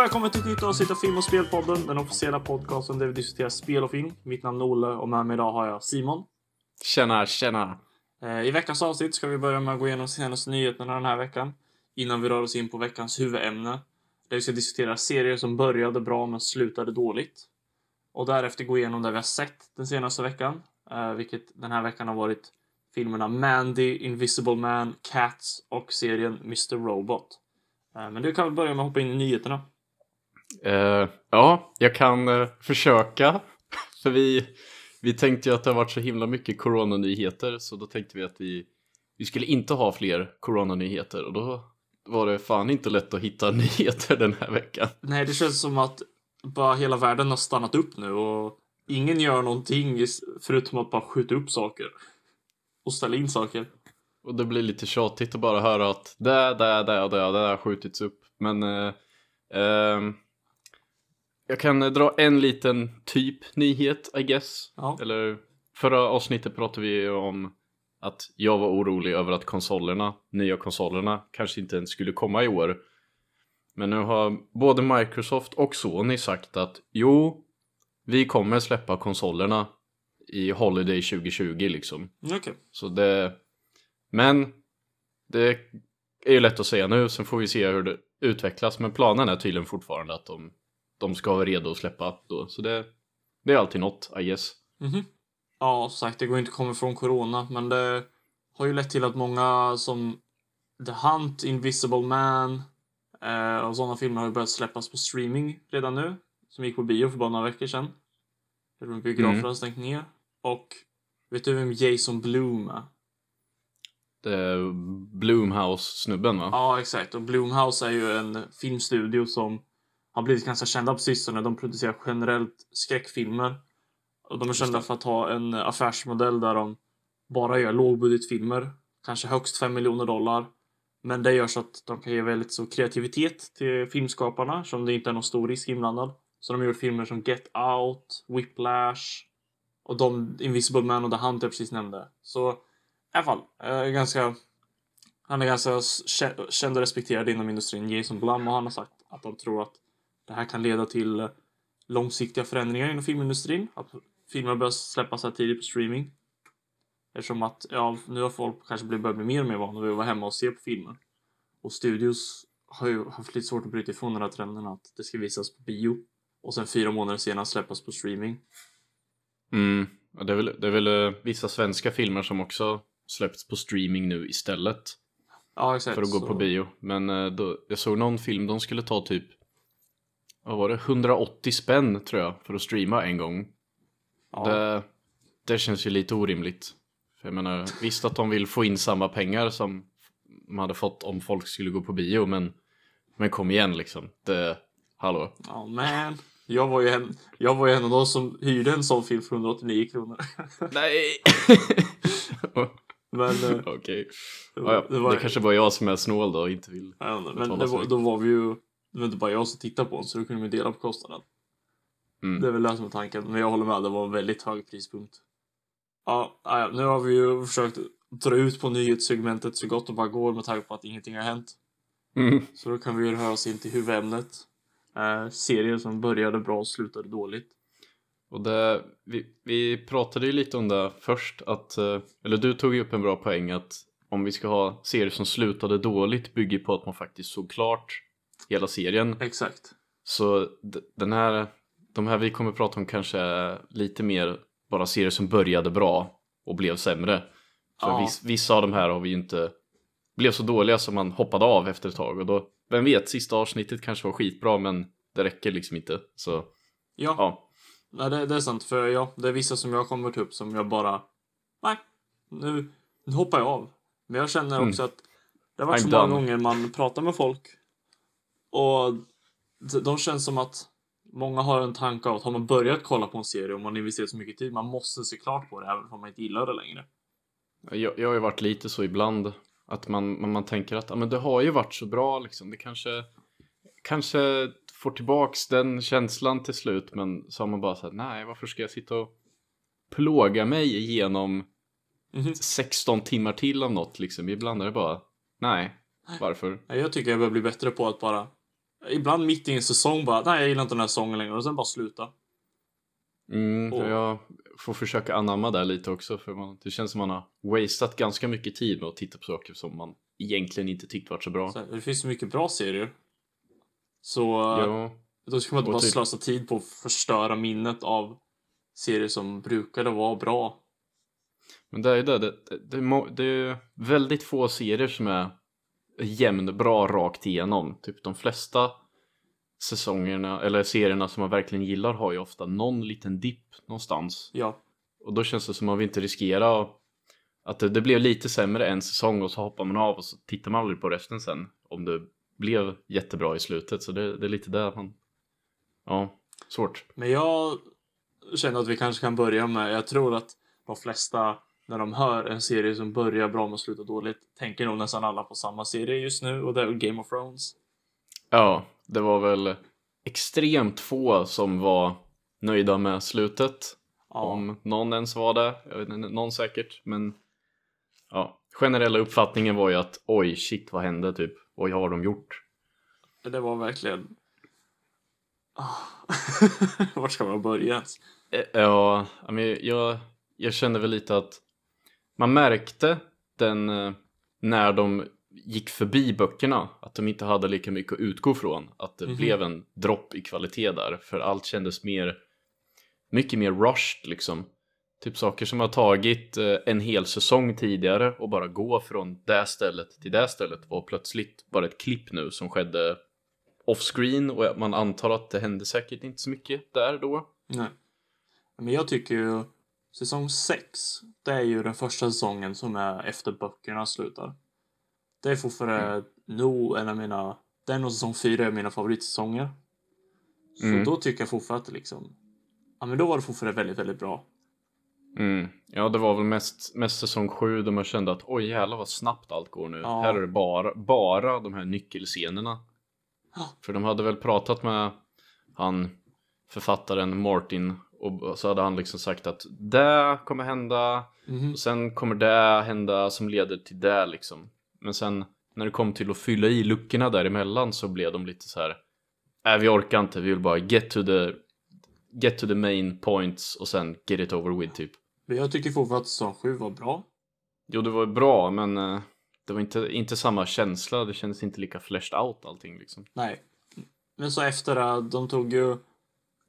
välkommen till ett nytt avsnitt av Film och Spelpodden, den officiella podcasten där vi diskuterar spel och film. Mitt namn är Olle och med mig idag har jag Simon. Tjena, tjena. Eh, I veckans avsnitt ska vi börja med att gå igenom senaste nyheterna den här veckan. Innan vi rör oss in på veckans huvudämne. Där vi ska diskutera serier som började bra men slutade dåligt. Och därefter gå igenom det vi har sett den senaste veckan. eh, Vilket den här veckan har varit filmerna Mandy, Invisible Man, Cats och serien Mr. Robot. Eh, Men du kan väl börja med att hoppa in i nyheterna. Eh, ja, jag kan eh, försöka. För vi, vi tänkte ju att det har varit så himla mycket coronanyheter så då tänkte vi att vi, vi skulle inte ha fler coronanyheter och då var det fan inte lätt att hitta nyheter den här veckan. Nej, det känns som att bara hela världen har stannat upp nu och ingen gör någonting förutom att bara skjuta upp saker. Och ställa in saker. Och det blir lite tjatigt att bara höra att det, det, det och det, det har skjutits upp. Men eh, ehm, jag kan dra en liten typ nyhet, I guess. Ja. Eller förra avsnittet pratade vi om att jag var orolig över att konsolerna, nya konsolerna, kanske inte ens skulle komma i år. Men nu har både Microsoft och Sony sagt att jo, vi kommer släppa konsolerna i Holiday 2020 liksom. Okej. Så det... Men det är ju lätt att säga nu, sen får vi se hur det utvecklas. Men planen är tydligen fortfarande att de, de ska vara redo att släppa då. Så det, det är alltid något, I guess. Mhm. Ja, som sagt, det går inte att komma ifrån corona, men det har ju lett till att många som The Hunt, Invisible Man eh, och sådana filmer har ju börjat släppas på streaming redan nu. Som gick på bio för bara några veckor sedan. Jag tror biograferna Mm. har stängt ner. Och vet du vem Jason Blum är? Bloomhouse-snubben va? Ja, exakt. Och Blumhouse är ju en filmstudio som har blivit ganska kända på sistone. De producerar generellt skräckfilmer. Och de är kända för att ha en affärsmodell där de bara gör lågbudgetfilmer. Kanske högst 5 miljoner dollar. Men det gör så att de kan ge väldigt så kreativitet till filmskaparna som det inte är någon stor risk inblandad. Så de har gjort filmer som Get Out, Whiplash och de Invisible Man och The Hunt jag precis nämnde. Så i alla fall, eh, ganska han är ganska kä- känd och respekterad inom industrin, Jason Blum, och han har sagt att de tror att det här kan leda till långsiktiga förändringar inom filmindustrin. Att filmer börjar släppas här tidigt på streaming. Eftersom att, ja, nu har folk kanske börjat bli mer och mer vana vid att vara hemma och se på filmer. Och studios har ju haft lite svårt att bryta ifrån den här trenden att det ska visas på bio. Och sen fyra månader senare släppas på streaming. Mm. Och det är väl, det är väl eh, vissa svenska filmer som också släppts på streaming nu istället. Ja, exakt. För att gå så- på bio. Men eh, då, jag såg någon film, de skulle ta typ vad var det? 180 spänn tror jag för att streama en gång. Ja. Det, det känns ju lite orimligt. För jag menar, visst att de vill få in samma pengar som de hade fått om folk skulle gå på bio, men, men kom igen liksom. Det, hallå. Ja, man. Jag var, ju en, jag var ju en av de som hyrde en sån film för 189 kronor. Nej! Men, eh, Okej. det, Ja, var, ja. det var, Det kanske bara jag som är snål då och inte vill. men det så var, då var vi ju, det var inte bara jag som tittade på den så då kunde vi dela på kostnaden. Mm. Det är väl det som är tanken, men jag håller med, det var en väldigt hög prispunkt. Ja, ja, nu har vi ju försökt dra ut på nyhetssegmentet så gott det bara går med tanke på att ingenting har hänt. Mm. Så då kan vi ju röra oss in till huvudämnet. Eh, serier som började bra och slutade dåligt. Och det, vi, vi pratade ju lite om det först, att, eh, eller du tog ju upp en bra poäng att om vi ska ha serier som slutade dåligt bygger på att man faktiskt såg klart hela serien. Exakt. Så den här, de här vi kommer prata om kanske är lite mer bara serier som började bra och blev sämre. För Ja. viss, vissa av de här har vi ju inte blev så dåliga som man hoppade av efter ett tag och då, vem vet, sista avsnittet kanske var skitbra men det räcker liksom inte. Så Ja, ja, Nej, det, det är sant. För ja, det är vissa som jag kommer upp som jag bara... Nej, nu, nu hoppar jag av. Men jag känner också att det har varit I'm så många done. gånger man pratar med folk och de, känns som att många har en tanke av att har man börjat kolla på en serie och man investerat så mycket tid, man måste se klart på det även om man inte gillar det längre. Jag, jag har ju varit lite så ibland att man, man, man tänker att ah, men det har ju varit så bra liksom. Det kanske, kanske får tillbaks den känslan till slut men så har man bara sagt nej varför ska jag sitta och plåga mig igenom Mhm. 16 timmar till av något liksom. Ibland är det bara nej varför? Jag tycker jag börjar bli bättre på att bara Ibland mitt i en säsong bara, nej jag gillar inte den här säsongen längre och sen bara sluta. Mm, Och- Jag får försöka anamma det lite också för man, det känns som man har wasted ganska mycket tid med att titta på saker som man egentligen inte tyckt varit så bra. Så det finns så mycket bra serier. Så Ja, då ska man inte bara typ- slösa tid på att förstöra minnet av serier som brukade vara bra. men det är det, det, det, det är väldigt få serier som är jämnbra rakt igenom. Typ de flesta säsongerna eller serierna som man verkligen gillar har ju ofta någon liten dipp någonstans. Ja, Och då känns det som att man vill inte riskera att det, det blev lite sämre en säsong och så hoppar man av och så tittar man aldrig på resten sen. Om det blev jättebra i slutet. Så det, det är lite där man... Ja, svårt. men jag känner att vi kanske kan börja med, jag tror att de flesta när de hör en serie som börjar bra men slutar dåligt tänker nog nästan alla på samma serie just nu och det är väl Game of Thrones. Ja, det var väl extremt få som var nöjda med slutet. Ja, Om någon ens var det. Jag vet inte, någon säkert. Men ja, generella uppfattningen var ju att oj, shit, vad hände typ? Oj, har de gjort? det var verkligen... Ah. Var ska man börja ens? Eh, Ja, I mean, jag, jag kände väl lite att man märkte den eh, när de gick förbi böckerna att de inte hade lika mycket att utgå från att det Mhm. blev en dropp i kvalitet där för allt kändes mer mycket mer rushed liksom typ saker som har tagit eh, en hel säsong tidigare och bara gå från det stället till det stället var plötsligt bara ett klipp nu som skedde offscreen och man antar att det hände säkert inte så mycket där då Nej. Men jag tycker ju säsong 6, det är ju den första säsongen som är efter böckerna slutar. Det är fortfarande nog en av mina, den och säsong 4 är mina favoritsäsonger. Så Mm. då tycker jag fortfarande att det liksom, ja men då var det fortfarande väldigt, väldigt bra. Mm. Ja, det var väl mest, mest säsong 7 då man kände att oj jävlar vad snabbt allt går nu. Ja. Här är det bara, bara de här nyckelscenerna. Ja. För de hade väl pratat med han författaren Martin och så hade han liksom sagt att det kommer hända Mhm. och sen kommer det hända som leder till det liksom. Men sen när det kom till att fylla i luckorna däremellan så blev de lite så här. Nej, vi orkar inte. Vi vill bara get to the get to the main points och sen get it over with typ. Men jag tycker fortfarande att säsong 7 var bra. Jo, det var bra, men eh, det var inte, inte samma känsla. Det kändes inte lika fleshed out allting liksom. Nej. Men så efter det, de tog ju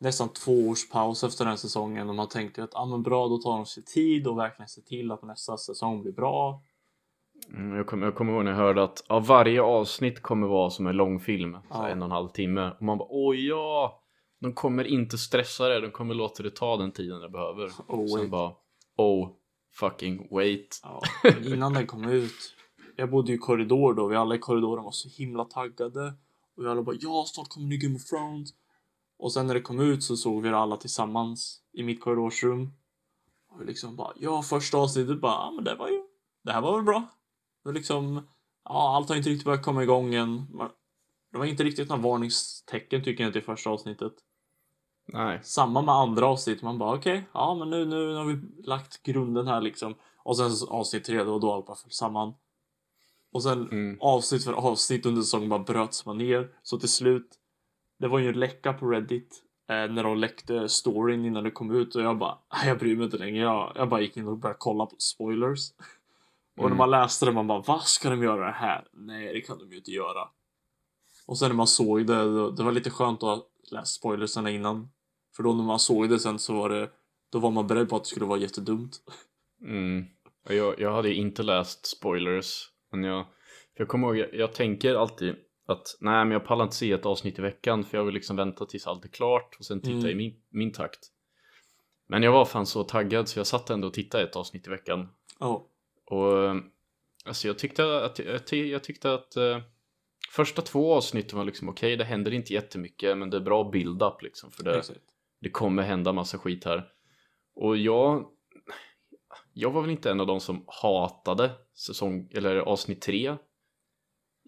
nästan två års paus efter den säsongen och man tänkte att ah, men bra, då tar de sig tid och verkligen ser till att nästa säsong blir bra. Mm, jag, kommer, jag kommer ihåg när jag hörde att ja, varje avsnitt kommer vara som en långfilm, Ja. en och en halv timme. Och man bara oj ja! De kommer inte stressa det, de kommer låta det ta den tiden det behöver. Oh, Sen wait. bara oh fucking wait. Ja, innan den kom ut. Jag bodde ju i korridor då. Vi alla i korridoren var så himla taggade. Och vi alla bara ja, snart kommer ny Game of Thrones. Och sen när det kom ut så såg vi det alla tillsammans i mitt korridorsrum. Och vi liksom bara ja, första avsnittet bara ja, men det var ju. Det här var väl bra. Det liksom ja, allt har inte riktigt börjat komma igång än. Det var inte riktigt några varningstecken tycker jag inte i första avsnittet. Nej. Samma med andra avsnitt. Man bara okej, ja men nu, nu har vi lagt grunden här liksom. Och sen avsnitt tre då, då allt bara föll samman. Och sen Mm. avsnitt för avsnitt under säsongen bara bröts man ner. Så till slut, det var ju en läcka på Reddit. Eh, när de läckte storyn innan det kom ut och jag bara, "Nej, jag bryr mig inte längre. Jag, jag bara gick in och började kolla på spoilers. Och när Mm. man läste det man bara, vad ska de göra det här? Nej, det kan de ju inte göra. Och sen när man såg det, det var lite skönt att ha läst spoilersarna innan. För då när man såg det sen så var det, då var man beredd på att det skulle vara jättedumt. Mm. Jag, jag hade inte läst spoilers. Men jag, jag kommer ihåg, jag, jag tänker alltid att nej men jag pallar inte se ett avsnitt i veckan för jag vill liksom vänta tills allt är klart och sen titta Mm. i min, min takt. Men jag var fan så taggad så jag satt ändå och tittade ett avsnitt i veckan. Ja. Och eh, alltså jag tyckte att, jag, jag tyckte att eh, första två avsnitten var liksom okej, det händer inte jättemycket men det är bra build-up liksom för det, Exakt. det kommer hända massa skit här. Och jag, jag var väl inte en av de som hatade säsong, eller avsnitt tre.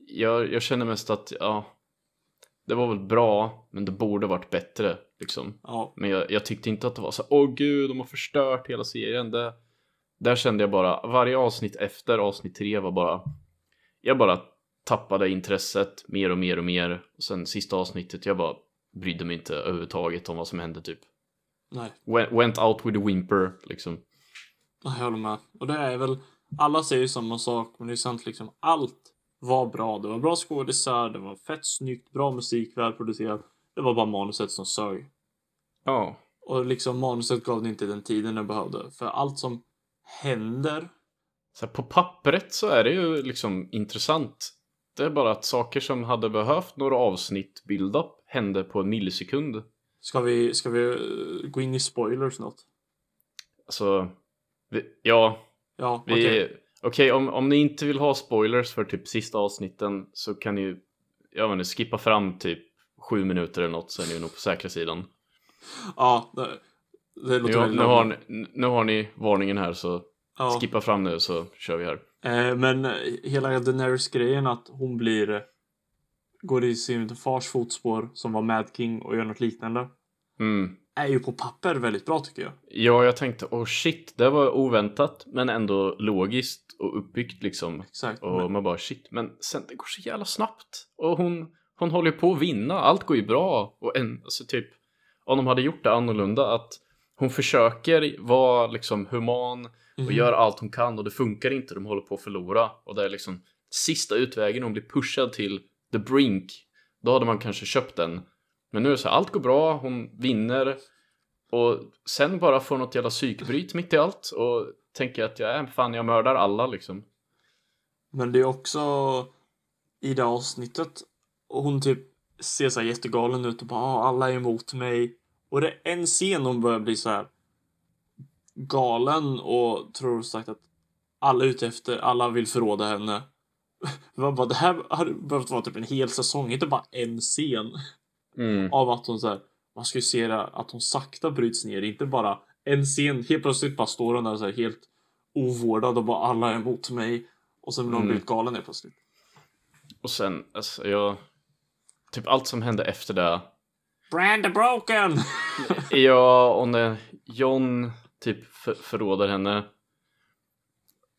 Jag, jag känner mest att, ja, det var väl bra, men det borde varit bättre liksom. Ja. Men jag, jag tyckte inte att det var så, åh gud, de har förstört hela serien. Det, där kände jag bara, varje avsnitt efter avsnitt tre var bara, jag bara tappade intresset mer och mer och mer. Och sen sista avsnittet, jag bara brydde mig inte överhuvudtaget om vad som hände typ. Nej, Went, went out with a whimper liksom. jag håller med. Och det är väl, alla säger ju samma sak, men det är sant liksom. Allt var bra. Det var bra skådisar, det var fett snyggt, bra musik, välproducerat. Det var bara manuset som sög. Ja. Och liksom manuset gav det inte den tiden den behövde. För allt som händer Så här, på pappret så är det ju liksom intressant. Det är bara att saker som hade behövt några avsnitt build-up hände på en millisekund. Ska vi, ska vi eh, gå in i spoilers något? Alltså, vi, ja, Ja, vi... okej. Okej, om, om ni inte vill ha spoilers för typ sista avsnitten så kan ni jag vet inte, skippa fram typ sju minuter eller något så är ni nog på säkra sidan. Ja, det, det låter Jo, nu, har ni, nu har ni varningen här så Ja. skippa fram nu så kör vi här. Eh, men eh, hela Daenerys-grejen att hon blir eh, går i sin fars fotspår som var Mad King och gör något liknande Mm. Är ju på papper väldigt bra tycker jag. Ja, jag tänkte oh shit, det var oväntat men ändå logiskt och uppbyggt liksom. Exakt. Och Men, man bara shit, men sen det går så jävla snabbt. Och hon, hon håller ju på att vinna, allt går ju bra. Och en, alltså typ, om de hade gjort det annorlunda, att hon försöker vara liksom human och Mhm. gör allt hon kan och det funkar inte, de håller på att förlora. Och det är liksom sista utvägen, hon blir pushad till the brink. Då hade man kanske köpt den. Men nu är det så här, allt går bra, hon vinner. Och sen bara får något jävla psykbryt mitt i allt och tänker att jag är fan, jag mördar alla liksom. men det är också i det avsnittet och hon typ ser så här jättegalen ut och bara ah, alla är emot mig. Och det är en scen hon börjar bli så här galen och tror sagt att alla är ute efter, alla vill förråda henne. Det bara, det här hade behövt vara typ en hel säsong, inte bara en scen. Mm. av att hon så här, man ska ju se det, att hon sakta bryts ner, inte bara en scen, helt plötsligt bara står hon där så här helt ovårdad och bara alla är emot mig och sen blir hon Mm. blivit galen helt plötsligt. Och sen, alltså jag... Typ allt som hände efter det. Brand broken! Ja, och när John typ för, förråder henne.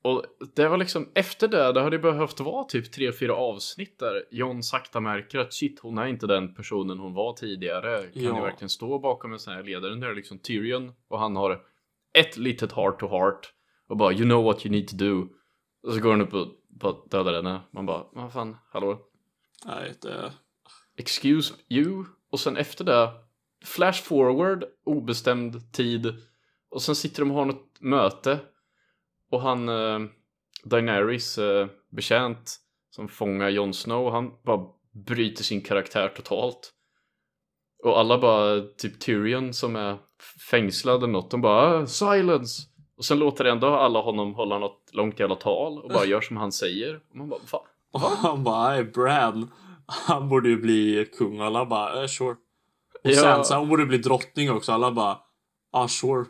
Och det var liksom efter det, det hade behövt vara typ tre, fyra avsnitt där John sakta märker att shit, hon är inte den personen hon var tidigare. Kan Ja. jag verkligen stå bakom en sån här ledare? Nu är det liksom Tyrion och han har ett litet heart to heart och bara you know what you need to do. Och så går han upp och bara dödar henne. Man bara, vad fan, hallå? Nej, det... excuse you och sen efter det flash forward obestämd tid och sen sitter de och har något möte och han eh, Daenerys eh, betjänt som fångar Jon Snow han bara bryter sin karaktär totalt och alla bara typ Tyrion som är fängslad eller något de bara "Ah, silence och sen låter ändå alla honom hålla något långt jävla tal och bara gör som han säger och man bara fan Och han bara, nej, Bran, han borde ju bli kung. Och alla bara, eh, sure. Och Ja. Sansa, hon borde bli drottning också. Alla bara, ah, sure.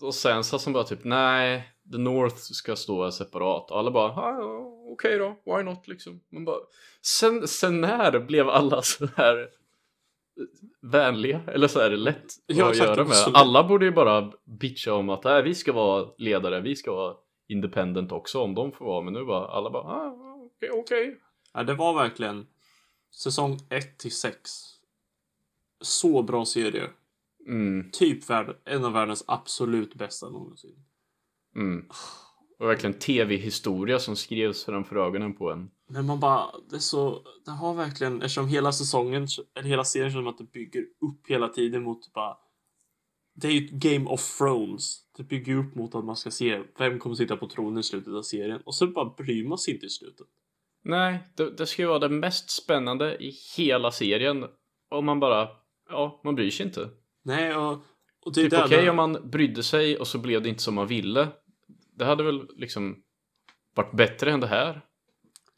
Och- Och Sansa som bara typ nej, The North ska stå separat. Och alla bara ah, okej då, why not liksom. Man bara, sen, sen när blev alla så här vänliga? Eller så är det lätt Ja, att göra med? så- Alla borde ju bara bitcha om att nej, vi ska vara ledare, vi ska vara independent också om de får vara. Men nu bara, alla bara ah, okej, okej. Ja, det var verkligen säsong 1 till 6. Så bra serie. Mm, Typ värld, en av världens absolut bästa någonsin. Mm. Och verkligen tv-historia som skrevs framför ögonen på en. Men man bara, det är så, det har verkligen, eftersom hela säsongen, eller hela serien känns som att det bygger upp hela tiden mot bara det är ju ett Game of Thrones. Det bygger upp mot att man ska se vem kommer sitta på tronen i slutet av serien. Och så bara bryr man sig inte i slutet. Nej, det, det ska ju vara det mest spännande i hela serien. Och man bara, ja, man bryr sig inte. Nej, och, och det är Typ där okej det- om man brydde sig och så blev det inte som man ville. Det hade väl liksom varit bättre än det här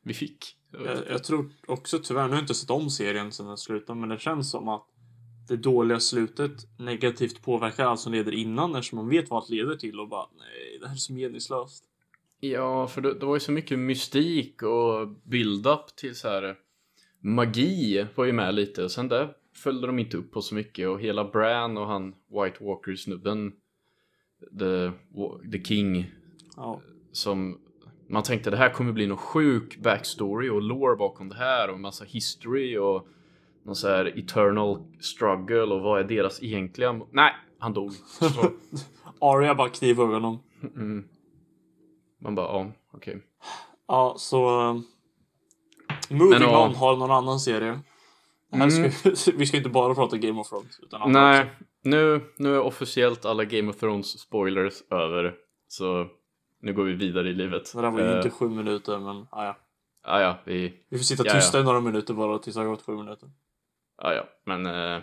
vi fick. Jag, jag tror också tyvärr, nu har jag inte sett om serien sen den slutade, men det känns som att det dåliga slutet negativt påverkar allt som leder innan eftersom man vet vad allt leder till och bara nej, det här är så meningslöst. Ja, för det, det var ju så mycket mystik och build-up till så här magi var ju med lite och sen där följde de inte upp på så mycket och hela Bran och han White Walker snubben the, the King Ja, som man tänkte det här kommer bli någon sjuk backstory och lore bakom det här och massa history och någon så här eternal struggle och vad är deras egentliga... Nej, han dog. Arya bara knivar honom. mm. Man bara, ja, okej. Ja, så... um, Moving Men, on har någon annan serie. Här ska, vi ska inte bara prata Game of Thrones. Utan Nej, också. nu, nu är officiellt alla Game of Thrones spoilers över. Så nu går vi vidare i livet. Det där var ju Eh, inte sju minuter, men ah, ja. Ja, ja, vi... Vi får sitta tysta i några minuter bara tills det har gått sju minuter. Ja, ja, men eh,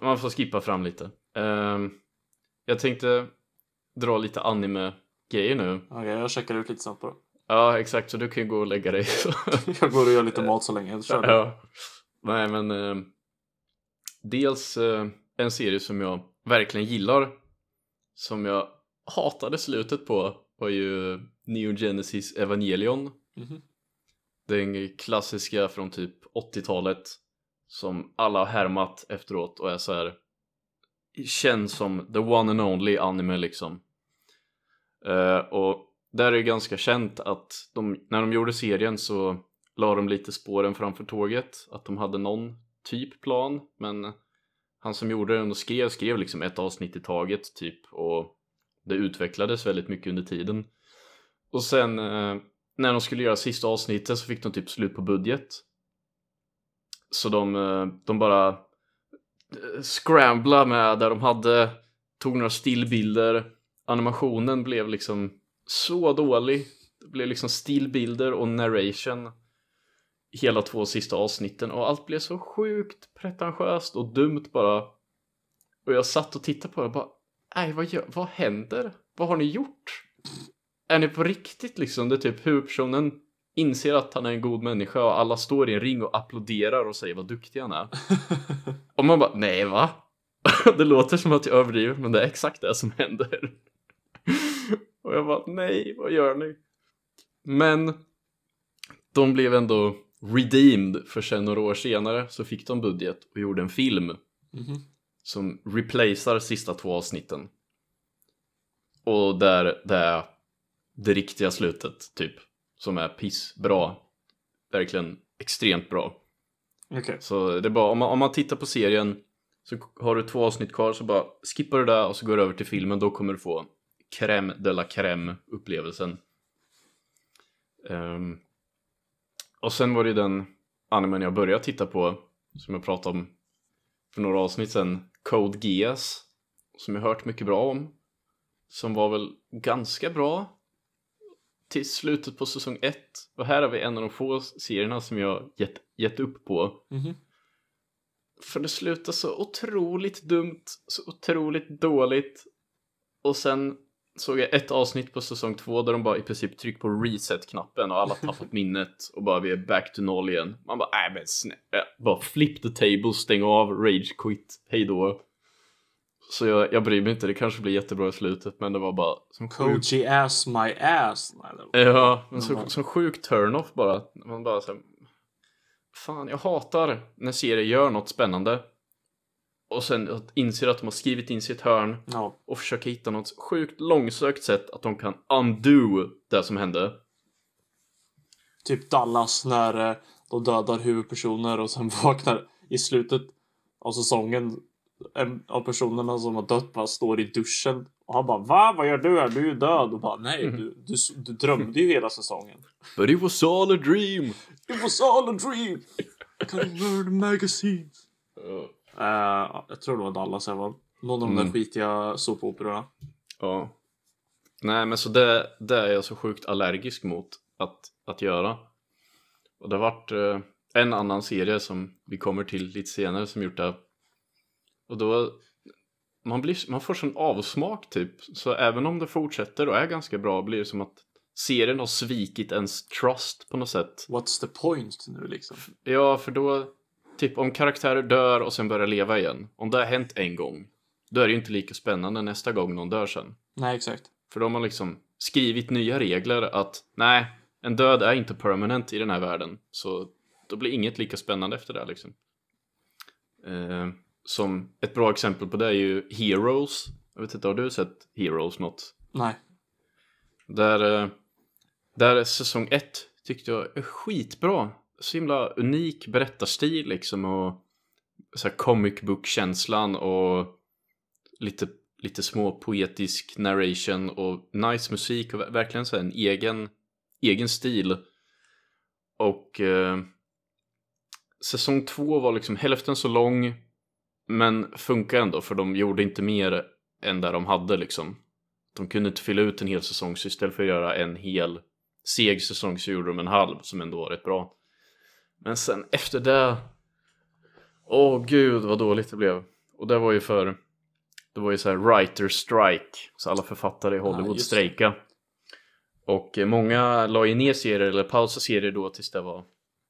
man får skippa fram lite. Ehm, jag tänkte dra lite anime-grejer nu. Okej, jag checkar ut lite snabbt bara. Ja, exakt, så du kan ju gå och lägga dig. Jag går och gör lite mat så länge. Kör ja. Nej, men eh, dels eh, en serie som jag verkligen gillar, som jag hatade slutet på, var ju Neo Genesis Evangelion. Mhm. Den klassiska från typ 80-talet som alla har härmat efteråt och är så här känns som the one and only anime liksom. Eh, och där är det ganska känt att de, när de gjorde serien så la de lite spåren framför tåget, att de hade någon typ plan, men han som gjorde den och skrev, skrev liksom ett avsnitt i taget typ och det utvecklades väldigt mycket under tiden. Och sen eh, när de skulle göra sista avsnittet så fick de typ slut på budget. Så de, eh, de bara eh, scrambla med där de hade, tog några stillbilder. Animationen blev liksom så dålig. Det blev liksom stillbilder och narration hela två sista avsnitten och allt blev så sjukt pretentiöst och dumt bara. Och jag satt och tittade på det och bara, nej vad, gör, vad händer? Vad har ni gjort? Är ni på riktigt liksom? Det är typ huvudpersonen inser att han är en god människa och alla står i en ring och applåderar och säger vad duktig han är. Och man bara, nej va? Det låter som att jag överdriver men det är exakt det som händer. Och jag bara, nej vad gör ni? Men de blev ändå redeemed för sen några år senare så fick de budget och gjorde en film Mhm. som replacear sista två avsnitten. Och där det är det riktiga slutet, typ. Som är pissbra. Verkligen extremt bra. Okej. Så det är bara, om man, om man tittar på serien så har du två avsnitt kvar så bara skippar du det och så går du över till filmen. Då kommer du få crème de la crème upplevelsen. Ehm, och sen var det ju den animen jag började titta på som jag pratade om för några avsnitt sen. Code Geass. Som jag hört mycket bra om. Som var väl ganska bra till slutet på säsong 1. Och här har vi en av de få serierna som jag gett, gett upp på. Mhm. För det slutar så otroligt dumt, så otroligt dåligt. Och sen såg jag ett avsnitt på säsong två där de bara i princip trycker på reset-knappen och alla tappat minnet och bara vi är back to noll igen. Man bara, nej men snälla, bara flip the table, stäng av, rage quit, hejdå. Så jag, jag bryr mig inte, det kanske blir jättebra i slutet men det var bara som Koji ass my ass. Nej, var... Ja, men så, Mm. som sjuk turn-off bara. Man bara så här, Fan, jag hatar när serier gör något spännande och sen inser att de har skrivit in sitt hörn Ja. och försöker hitta något sjukt långsökt sätt att de kan undo det som hände. Typ Dallas när eh, de dödar huvudpersoner och sen vaknar i slutet av säsongen en av personerna som har dött bara står i duschen och han bara Va? Vad gör du här? Du är ju död. Och bara nej, du, du, du drömde ju hela säsongen. But it was all a dream! It was all a dream! I can murder magazines. Uh, jag tror det var Dallas jag var. Någon av de där Mm. skitiga såpoperorna. Ja. Nej men så det, det är jag så sjukt allergisk mot att, att göra. Och det har varit eh, en annan serie som vi kommer till lite senare som gjort det. Och då man, blir, man får sån avsmak typ. Så även om det fortsätter och är ganska bra blir det som att serien har svikit ens trust på något sätt. What's the point nu liksom? Ja, för då typ om karaktärer dör och sen börjar leva igen. Om det har hänt en gång. Då är det ju inte lika spännande nästa gång någon dör sen. Nej, exakt. För då har liksom skrivit nya regler att nej, en död är inte permanent i den här världen. Så då blir inget lika spännande efter det liksom. Eh, som ett bra exempel på det är ju Heroes. Jag vet inte, har du sett Heroes något? Nej. Där, eh, där säsong 1 tyckte jag är skitbra. Så himla unik berättarstil liksom och så här comic book-känslan och lite, lite små poetisk narration och nice musik och verkligen så här en egen, egen stil. Och eh, säsong två var liksom hälften så lång men funkar ändå för de gjorde inte mer än där de hade liksom. De kunde inte fylla ut en hel säsong så istället för att göra en hel seg säsong så gjorde de en halv som ändå var rätt bra. Men sen efter det Åh gud vad dåligt det blev. Och det var ju för Det var ju så här writer strike Så alla författare i Hollywood det. strejka Och eh, många la ju ner serier eller pausade serier då tills det var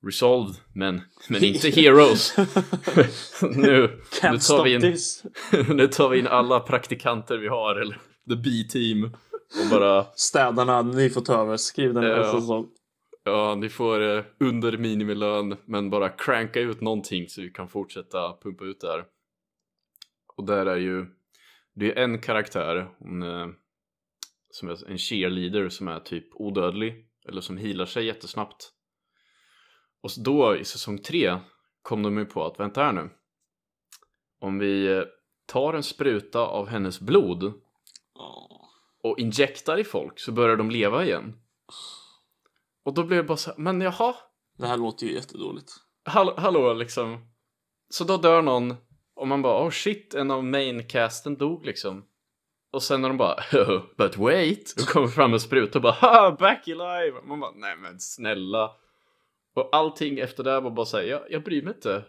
Resolved Men, men inte Heroes nu, nu, tar vi in, nu tar vi in alla praktikanter vi har eller The B-team Och bara Städarna, ni får ta över. Skriv den Ja. nästa säsong. Ja, ni får eh, under minimilön men bara cranka ut någonting så vi kan fortsätta pumpa ut det här. Och där är ju, det är en karaktär, hon, eh, som är en cheerleader som är typ odödlig eller som healar sig jättesnabbt. Och så då i säsong 3 kom de ju på att vänta här nu. Om vi eh, tar en spruta av hennes blod och injektar i folk så börjar de leva igen. Och då blev det bara så här, men jaha, Det här låter ju jättedåligt. hall hallå liksom. Så då dör någon och man bara, oh shit, en av maincasten dog liksom. Och sen när de bara, but wait, då kommer fram en spruta och bara, ha, back alive. Man bara, nej men snälla. Och allting efter det var bara såhär, jag, jag bryr mig inte.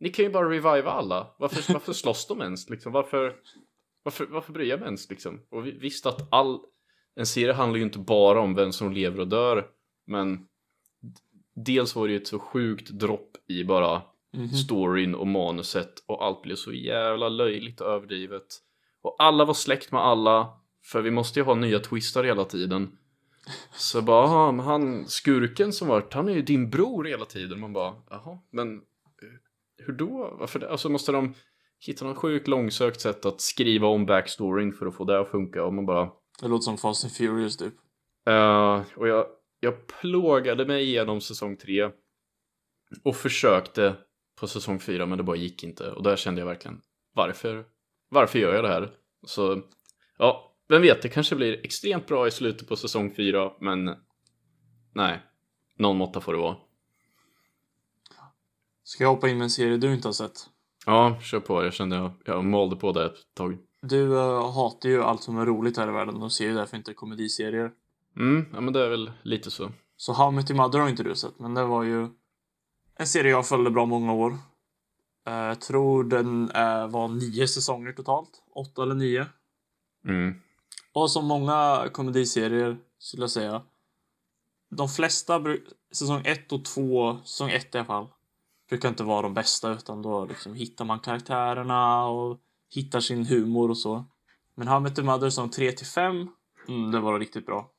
Ni kan ju bara reviva alla. Varför, varför slåss de ens liksom? Varför, varför, varför bryr jag mig ens liksom? Och vi visste att all, en serie handlar ju inte bara om vem som lever och dör. Men dels var det ju ett så sjukt dropp i bara Mhm. storyn och manuset och allt blev så jävla löjligt och överdrivet. Och alla var släkt med alla, för vi måste ju ha nya twistar hela tiden. Så bara, "Aha, han skurken som varit, han är ju din bror hela tiden. Man bara, jaha, men eh, hur då? Varför det? Alltså måste de hitta något sjukt långsökt sätt att skriva om backstoryn för att få det att funka och man bara, Det låter som Fast and Furious typ. Uh, och jag, jag plågade mig igenom säsong 3 och försökte på säsong 4 men det bara gick inte och där kände jag verkligen varför, varför gör jag det här? Så ja, vem vet, det kanske blir extremt bra i slutet på säsong 4 men nej, någon måtta får det vara. Ska jag hoppa in med en serie du inte har sett? Ja, kör på, jag kände jag, jag malde på det ett tag. Du eh, hatar ju allt som är roligt här i världen och ser ju därför inte komediserier. Mm, ja men det är väl lite så. Så How I Met Your Mother har inte du sett, men det var ju en serie jag följde bra många år. Eh, Jag tror den eh, var nio säsonger totalt. Åtta eller nio. Mm, Och som många komediserier skulle jag säga. De flesta, säsong ett och två, säsong ett i alla fall, brukar inte vara de bästa utan då liksom hittar man karaktärerna och hittar sin humor och så. Men How I Met Your Mother som 3 till 5, mm, det var riktigt bra.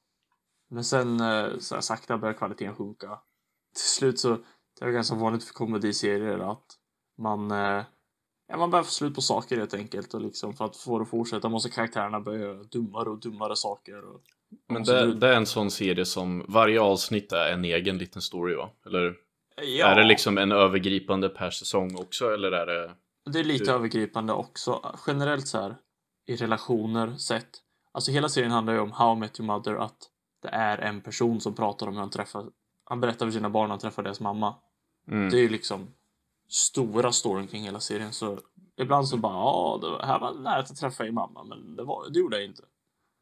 Men sen eh, så här, sakta börjar kvaliteten sjunka. Till slut så, det är ganska vanligt för komediserier att man eh, Ja, man behöver få slut på saker helt enkelt och liksom för att få det att fortsätta måste karaktärerna börja göra dummare och dummare saker. Och, men och så det, det är en sån serie som varje avsnitt är en egen liten story va? Eller? ja, Är det liksom en övergripande per säsong också eller är det? det är lite du- övergripande också. Generellt så här i relationer sett. Alltså hela serien handlar ju om How I Met Your Mother att det är en person som pratar om hur han träffar han berättar för sina barn när han träffar deras mamma. Mm. Det är ju liksom stora storyn kring hela serien så ibland så bara ja, det här var nära att träffa din mamma men det, var, det gjorde jag inte.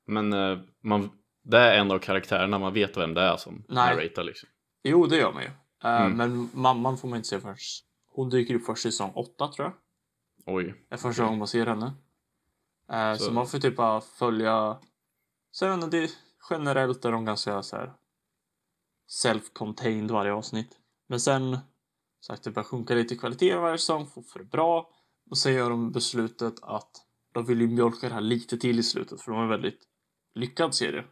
Men eh, man, det är en av karaktärerna, man vet vem det är som Nej. narratar liksom. Jo, det gör man ju. Eh, Mm. Men mamman får man inte se förrän hon dyker upp först i säsong åtta tror jag. Oj. Det är första gången man ser henne. Eh, så. Så- man får typ bara följa. Sen det generellt är de ganska så här self-contained varje avsnitt. Men sen sagt det börjar sjunka lite i kvalitet varje säsong, får för bra. Och sen gör de beslutet att de vill ju mjölka det här lite till i slutet för de är en väldigt lyckad serie.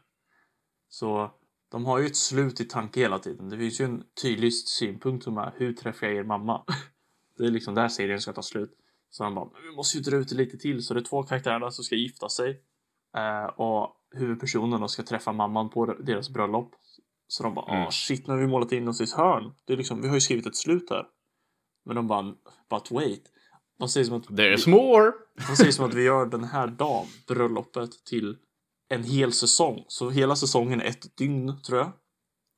Så de har ju ett slut i tanke hela tiden. Det finns ju en tydlig synpunkt som är hur träffar jag er mamma? Det är liksom där serien ska ta slut. Så han bara, "Men vi måste ju dra ut det lite till. Så det är två karaktärer som ska gifta sig. Eh, och huvudpersonen då ska träffa mamman på deras bröllop. Så de bara, Mm. ah shit, nu har vi målat in oss i ett hörn. Det är liksom, vi har ju skrivit ett slut här. Men de bara, but wait. De säger som att, There's more! de säger som att vi gör den här dagen, bröllopet, till en hel säsong. Så hela säsongen är ett dygn, tror jag.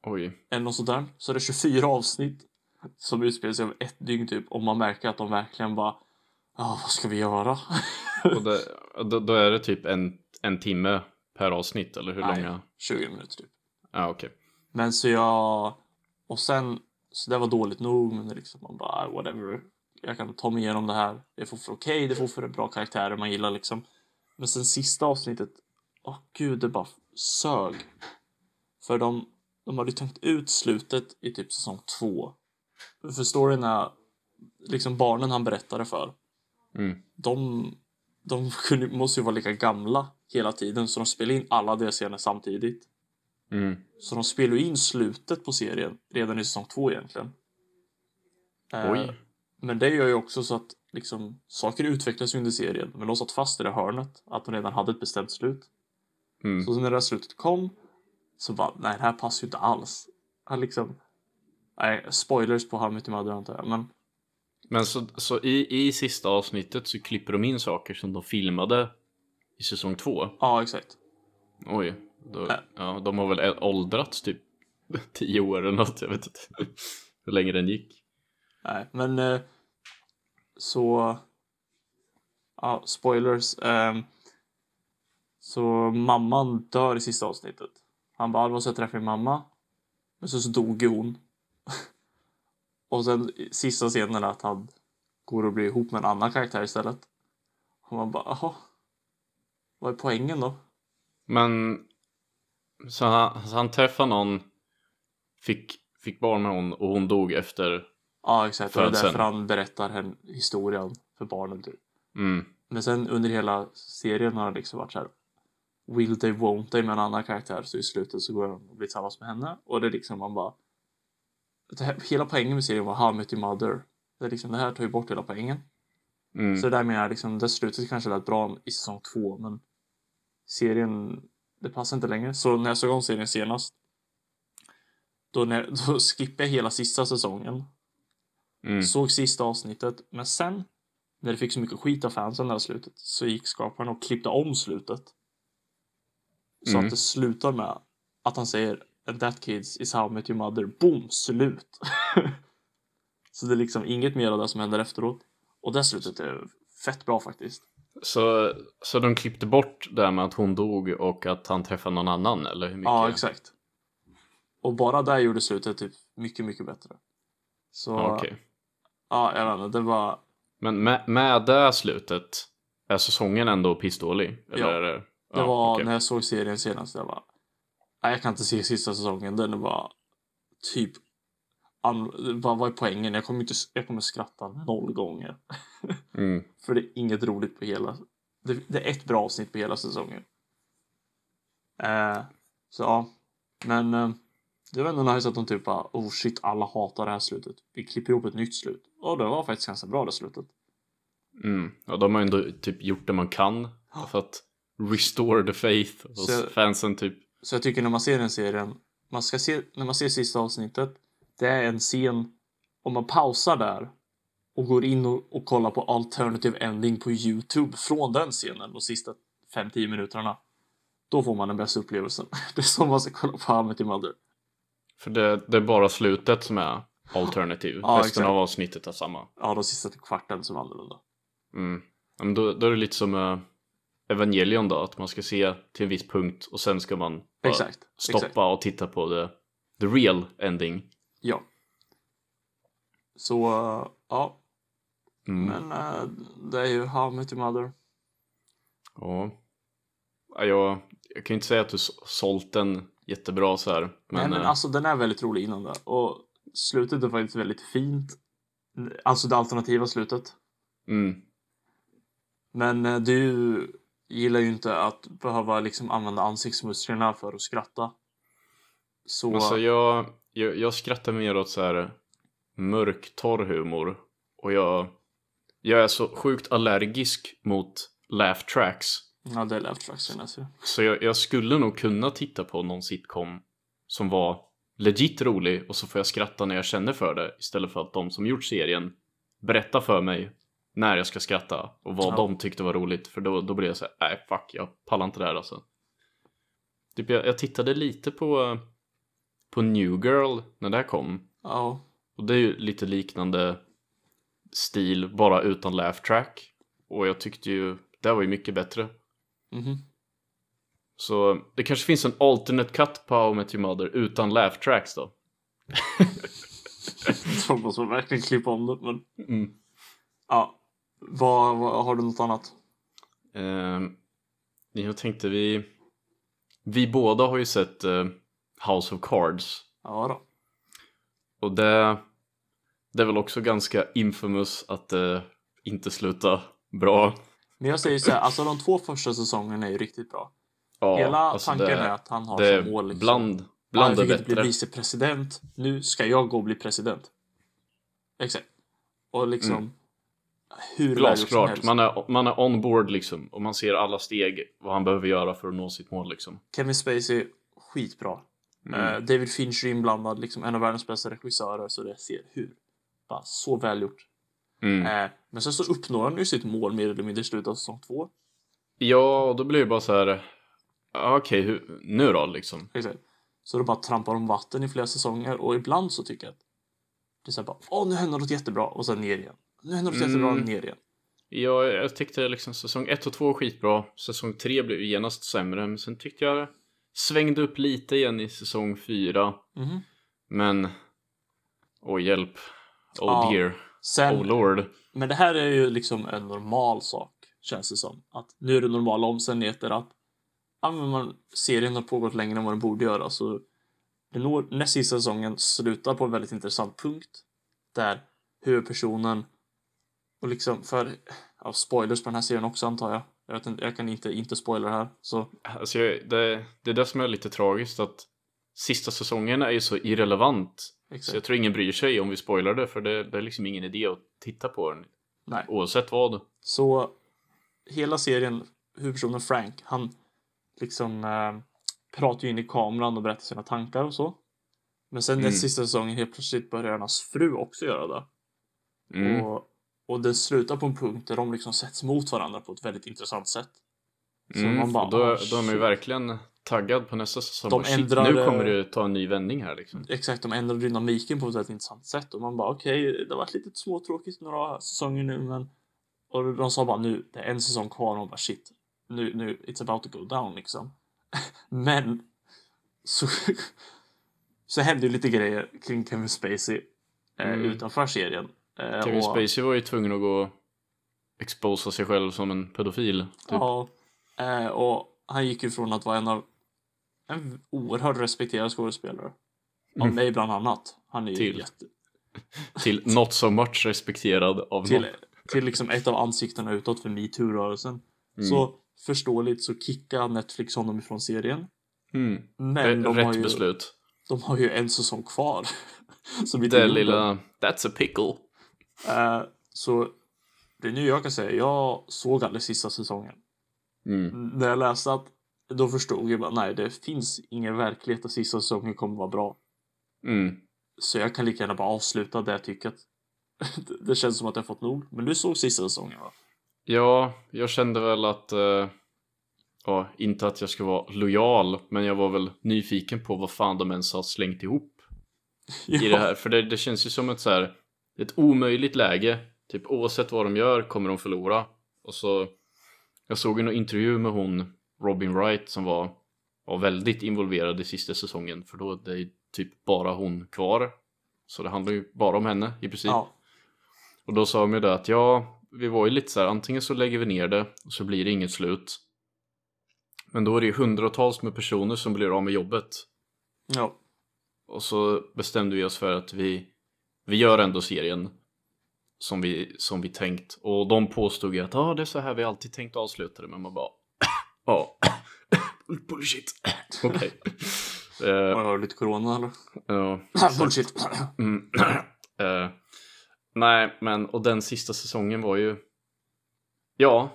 Oj. Eller något sånt där. Så är det 24 avsnitt som utspelar sig över ett dygn typ. Och man märker att de verkligen bara, ah vad ska vi göra? Och det, då, då är det typ en, en timme per avsnitt, eller hur Nej. långa? 20 minuter typ. Ja, okej. Men så jag... Och sen... Så det var dåligt nog, men liksom man bara, "Ah, whatever. Jag kan ta mig igenom det här. Det är fortfarande okej, det är fortfarande bra karaktärer man gillar liksom. Men sen sista avsnittet, åh gud, det bara sög. För de, de hade ju tänkt ut slutet i typ säsong två. För storyn är, liksom barnen han berättade för, Mm. de, de kunde, måste ju vara lika gamla hela tiden, så de spelade in alla deras scener samtidigt. Mm. Så de spelar in slutet på serien redan i säsong två egentligen. Eh. Men det gör ju också så att liksom, saker utvecklas under serien. Men de satt fast i det hörnet. Att de redan hade ett bestämt slut. Mm. Så när det här slutet kom så bara, nej det här passar ju inte alls. Han liksom, nej, spoilers på How I Mother antar jag. Men Men så, så i, i sista avsnittet så klipper de in saker som de filmade i säsong två. ja, exakt. Oj. Då, Äh. ja, de har väl åldrats typ tio år eller något. Jag vet inte hur länge den gick. Nej, men eh, så... Ja, spoilers. ehm, så mamman dör i sista avsnittet. Han bara, "Ah, det var så jag träffade min mamma. Men så, så dog hon. och sen sista scenen är att han går och blir ihop med en annan karaktär istället. Och man bara, jaha. Vad är poängen då? Men så han, så han träffade någon, fick, fick barn med hon och hon dog efter. Ja, exakt. Och det är Födseln. därför han berättar hen, historien för barnen. Typ. Mm. Men sen under hela serien har det liksom varit så här. Will they, won't they med en annan karaktär. Så i slutet så går han och blir tillsammans med henne. Och det är liksom man bara. Här, hela poängen med serien var How I Met Your Mother. Det, är liksom, det här tar ju bort hela poängen. Mm. Så det där menar jag liksom, det slutet kanske lät bra i säsong två. Men serien, det passar inte längre. Så när jag såg om serien senast. Då, när, då skippade jag hela sista säsongen. Mm. Såg sista avsnittet, men sen när det fick så mycket skit av fansen det här slutet så gick skaparen och klippte om slutet. Så Mm. att det slutar med att han säger And that kids is how I met your mother. Boom! Slut! så det är liksom inget mer av det som händer efteråt. Och det slutet är fett bra faktiskt. Så, så de klippte bort det här med att hon dog och att han träffade någon annan eller hur mycket? Ja, exakt. Och bara där gjorde slutet typ mycket, mycket bättre. Så, Okej. ja, jag vet inte, det var Men med, med det slutet, är säsongen ändå pissdålig? Eller Ja. det, Det ja, var okej. när jag såg serien senast. Jag bara, nej, jag kan inte se sista säsongen. Den var typ. Vad vad är poängen? Jag kommer, inte, jag kommer skratta noll gånger. Mm. För det är inget roligt på hela. Det, det är ett bra avsnitt på hela säsongen. Eh, så ja, men eh, det var ändå nice att de typ bara, oh shit, alla hatar det här slutet. Vi klipper ihop ett nytt slut. Och det var faktiskt ganska bra det slutet. Mm. Ja, de har ändå typ gjort det man kan för att restore the faith hos Så- fansen typ. Så jag tycker när man ser den serien, man ska se, när man ser sista avsnittet, det är en scen, om man pausar där och går in och, och kollar på alternative ending på Youtube från den scenen de sista 5-10 minuterna. Då får man den bästa upplevelsen. Det är som man ska kolla på How I Mother. För det, det är bara slutet som är alternativ. Ja, Resten exakt. av avsnittet är samma. Ja, de sista kvarten som är annorlunda. Mm. Men då, då är det lite som uh, Evangelion då, att man ska se till en viss punkt och sen ska man Exakt. stoppa Exakt. och titta på the, the real ending. Ja. Så, ja. Mm. Men eh, det är ju How I Met Your Mother. Ja. Ja, jag, jag kan ju inte säga att du sålt den jättebra så här. Men, Nej, men eh, alltså den är väldigt rolig innan det. Och slutet är faktiskt väldigt fint. Alltså det alternativa slutet. mm, Men eh, du gillar ju inte att behöva liksom använda ansiktsmusklerna för att skratta. Så, alltså jag, jag, jag skrattar mer åt så här mörk, torr humor. Och jag, jag är så sjukt allergisk mot laugh tracks. ja det är laugh tracks läser. Så jag, jag skulle nog kunna titta på någon sitcom som var legit rolig och så får jag skratta när jag känner för det istället för att de som gjort serien berättar för mig när jag ska skratta och vad Ja. de tyckte var roligt för då, då blir jag så här, nej fuck jag pallar inte det här alltså. Typ jag, jag tittade lite på på New Girl när det här kom Ja. och det är ju lite liknande stil bara utan laugh track och jag tyckte ju det var ju mycket bättre. Mhm. Så det kanske finns en alternate cut på How I Met Your Mother utan laugh tracks då. Då måste man verkligen klippa om det. Men Mm. ja. Vad, vad, har du något annat? Ehm, jag tänkte vi Vi båda har ju sett eh, House of Cards Ja då. och det Det är väl också ganska infamous att det inte slutar bra. Men jag säger så här, alltså de två första säsongerna är ju riktigt bra. Ja, Hela alltså tanken det, är att han har det som mål liksom. bland, bland jag fick inte bli vicepresident. Nu ska jag gå och bli president. Exakt. Och liksom Mm. hur Glasklart, man är, man är on board liksom och man ser alla steg vad han behöver göra för att nå sitt mål liksom. Kevin Spacey, skitbra. Mm. Eh, David Fincher inblandad, liksom en av världens bästa regissörer, så det ser hur. Bara så välgjort. Mm. Eh, men sen så uppnår han ju sitt mål mer eller mindre i slutet av säsong två. Ja, och då blir det bara så här. ja, Okej, hur- nu då liksom? Exakt. Så då bara trampar de vatten i flera säsonger och ibland så tycker jag att det är så här bara, åh nu händer något jättebra och sen ner igen. Nu händer något Mm. jättebra och ner igen. Ja, jag tyckte liksom säsong 1 och 2 var skitbra. Säsong 3 blev genast sämre, men sen tyckte jag svängde upp lite igen i säsong 4. Mhm. Men, åh hjälp. Oh Ja. dear. Sen, Oh lord. men det här är ju liksom en normal sak, känns det som. Att nu är det normala omständigheter att ja, men man, serien har pågått längre än vad den borde göra. Så det når, näst sista säsongen slutar på en väldigt intressant punkt. Där huvudpersonen och liksom för ja, spoilers på den här serien också antar jag. Jag, vet inte, jag kan inte inte spoila det här. Så Alltså, jag, det, det är det som är lite tragiskt att sista säsongen är ju så irrelevant. Så exakt. jag tror ingen bryr sig om vi spoilar det, för det, det är liksom ingen idé att titta på den. Nej. Oavsett vad. Så hela serien, huvudpersonen Frank, han liksom eh, pratar ju in i kameran och berättar sina tankar och så. Men sen Mm. den sista säsongen helt plötsligt börjar hans fru också göra det. Mm. Och, och det slutar på en punkt där de liksom sätts mot varandra på ett väldigt intressant sätt. Så Mm, man bara, då, "Ah, då är man ju shit." verkligen taggad på nästa säsong. De Bara, Shit, ändrar, nu eh, kommer det ta en ny vändning här liksom. Exakt, de ändrar dynamiken på ett väldigt intressant sätt och man bara okej, det har varit lite småtråkigt några säsonger nu men och de sa bara nu, det är en säsong kvar och man bara shit, nu, nu, it's about to go down liksom. men så, så hände ju lite grejer kring Kevin Spacey eh, Mm. utanför serien. Eh, Kevin och- Spacey var ju tvungen att gå och exposa sig själv som en pedofil. Typ. Ja, eh, och han gick ju från att vara en av en oerhört respekterad skådespelare. Av Mm. mig bland annat. Han är Till. jätte, Till not so much respekterad av till, någon. till liksom ett av ansiktena utåt för metoo-rörelsen. Mm. Så förståeligt så kickar Netflix honom ifrån serien. Mm. Men de har, Rätt ju, beslut. de har ju en säsong kvar. inte Det lilla, that's a pickle. Eh, så det är nu jag kan säga, jag såg aldrig sista säsongen. Mm. När jag läste att då förstod jag bara, nej det finns ingen verklighet att sista säsongen kommer vara bra. Mm. Så jag kan lika gärna bara avsluta där jag tycker att det känns som att jag fått nog. Men du såg sista säsongen va? Ja, jag kände väl att eh, Ja, inte att jag ska vara lojal, men jag var väl nyfiken på vad fan de ens har slängt ihop i det här. För det, det känns ju som ett så här, ett omöjligt läge. Typ oavsett vad de gör kommer de förlora. Och så, jag såg någon intervju med hon, Robin Wright, som var, var väldigt involverad i sista säsongen. För då det är typ bara hon kvar. Så det handlar ju bara om henne i princip. Ja. Och då sa de ju det att ja, vi var ju lite så här, antingen så lägger vi ner det och så blir det inget slut. Men då är det ju hundratals med personer som blir av med jobbet. ja. Och så bestämde vi oss för att vi, vi gör ändå serien som vi, som vi tänkt. Och de påstod ju att ah, det är så här vi alltid tänkt avsluta det. Men man bara, ja, bullshit. Okej. Eh, Har du lite corona eller? ja. Bullshit. Mm. Eh, nej, men och den sista säsongen var ju Ja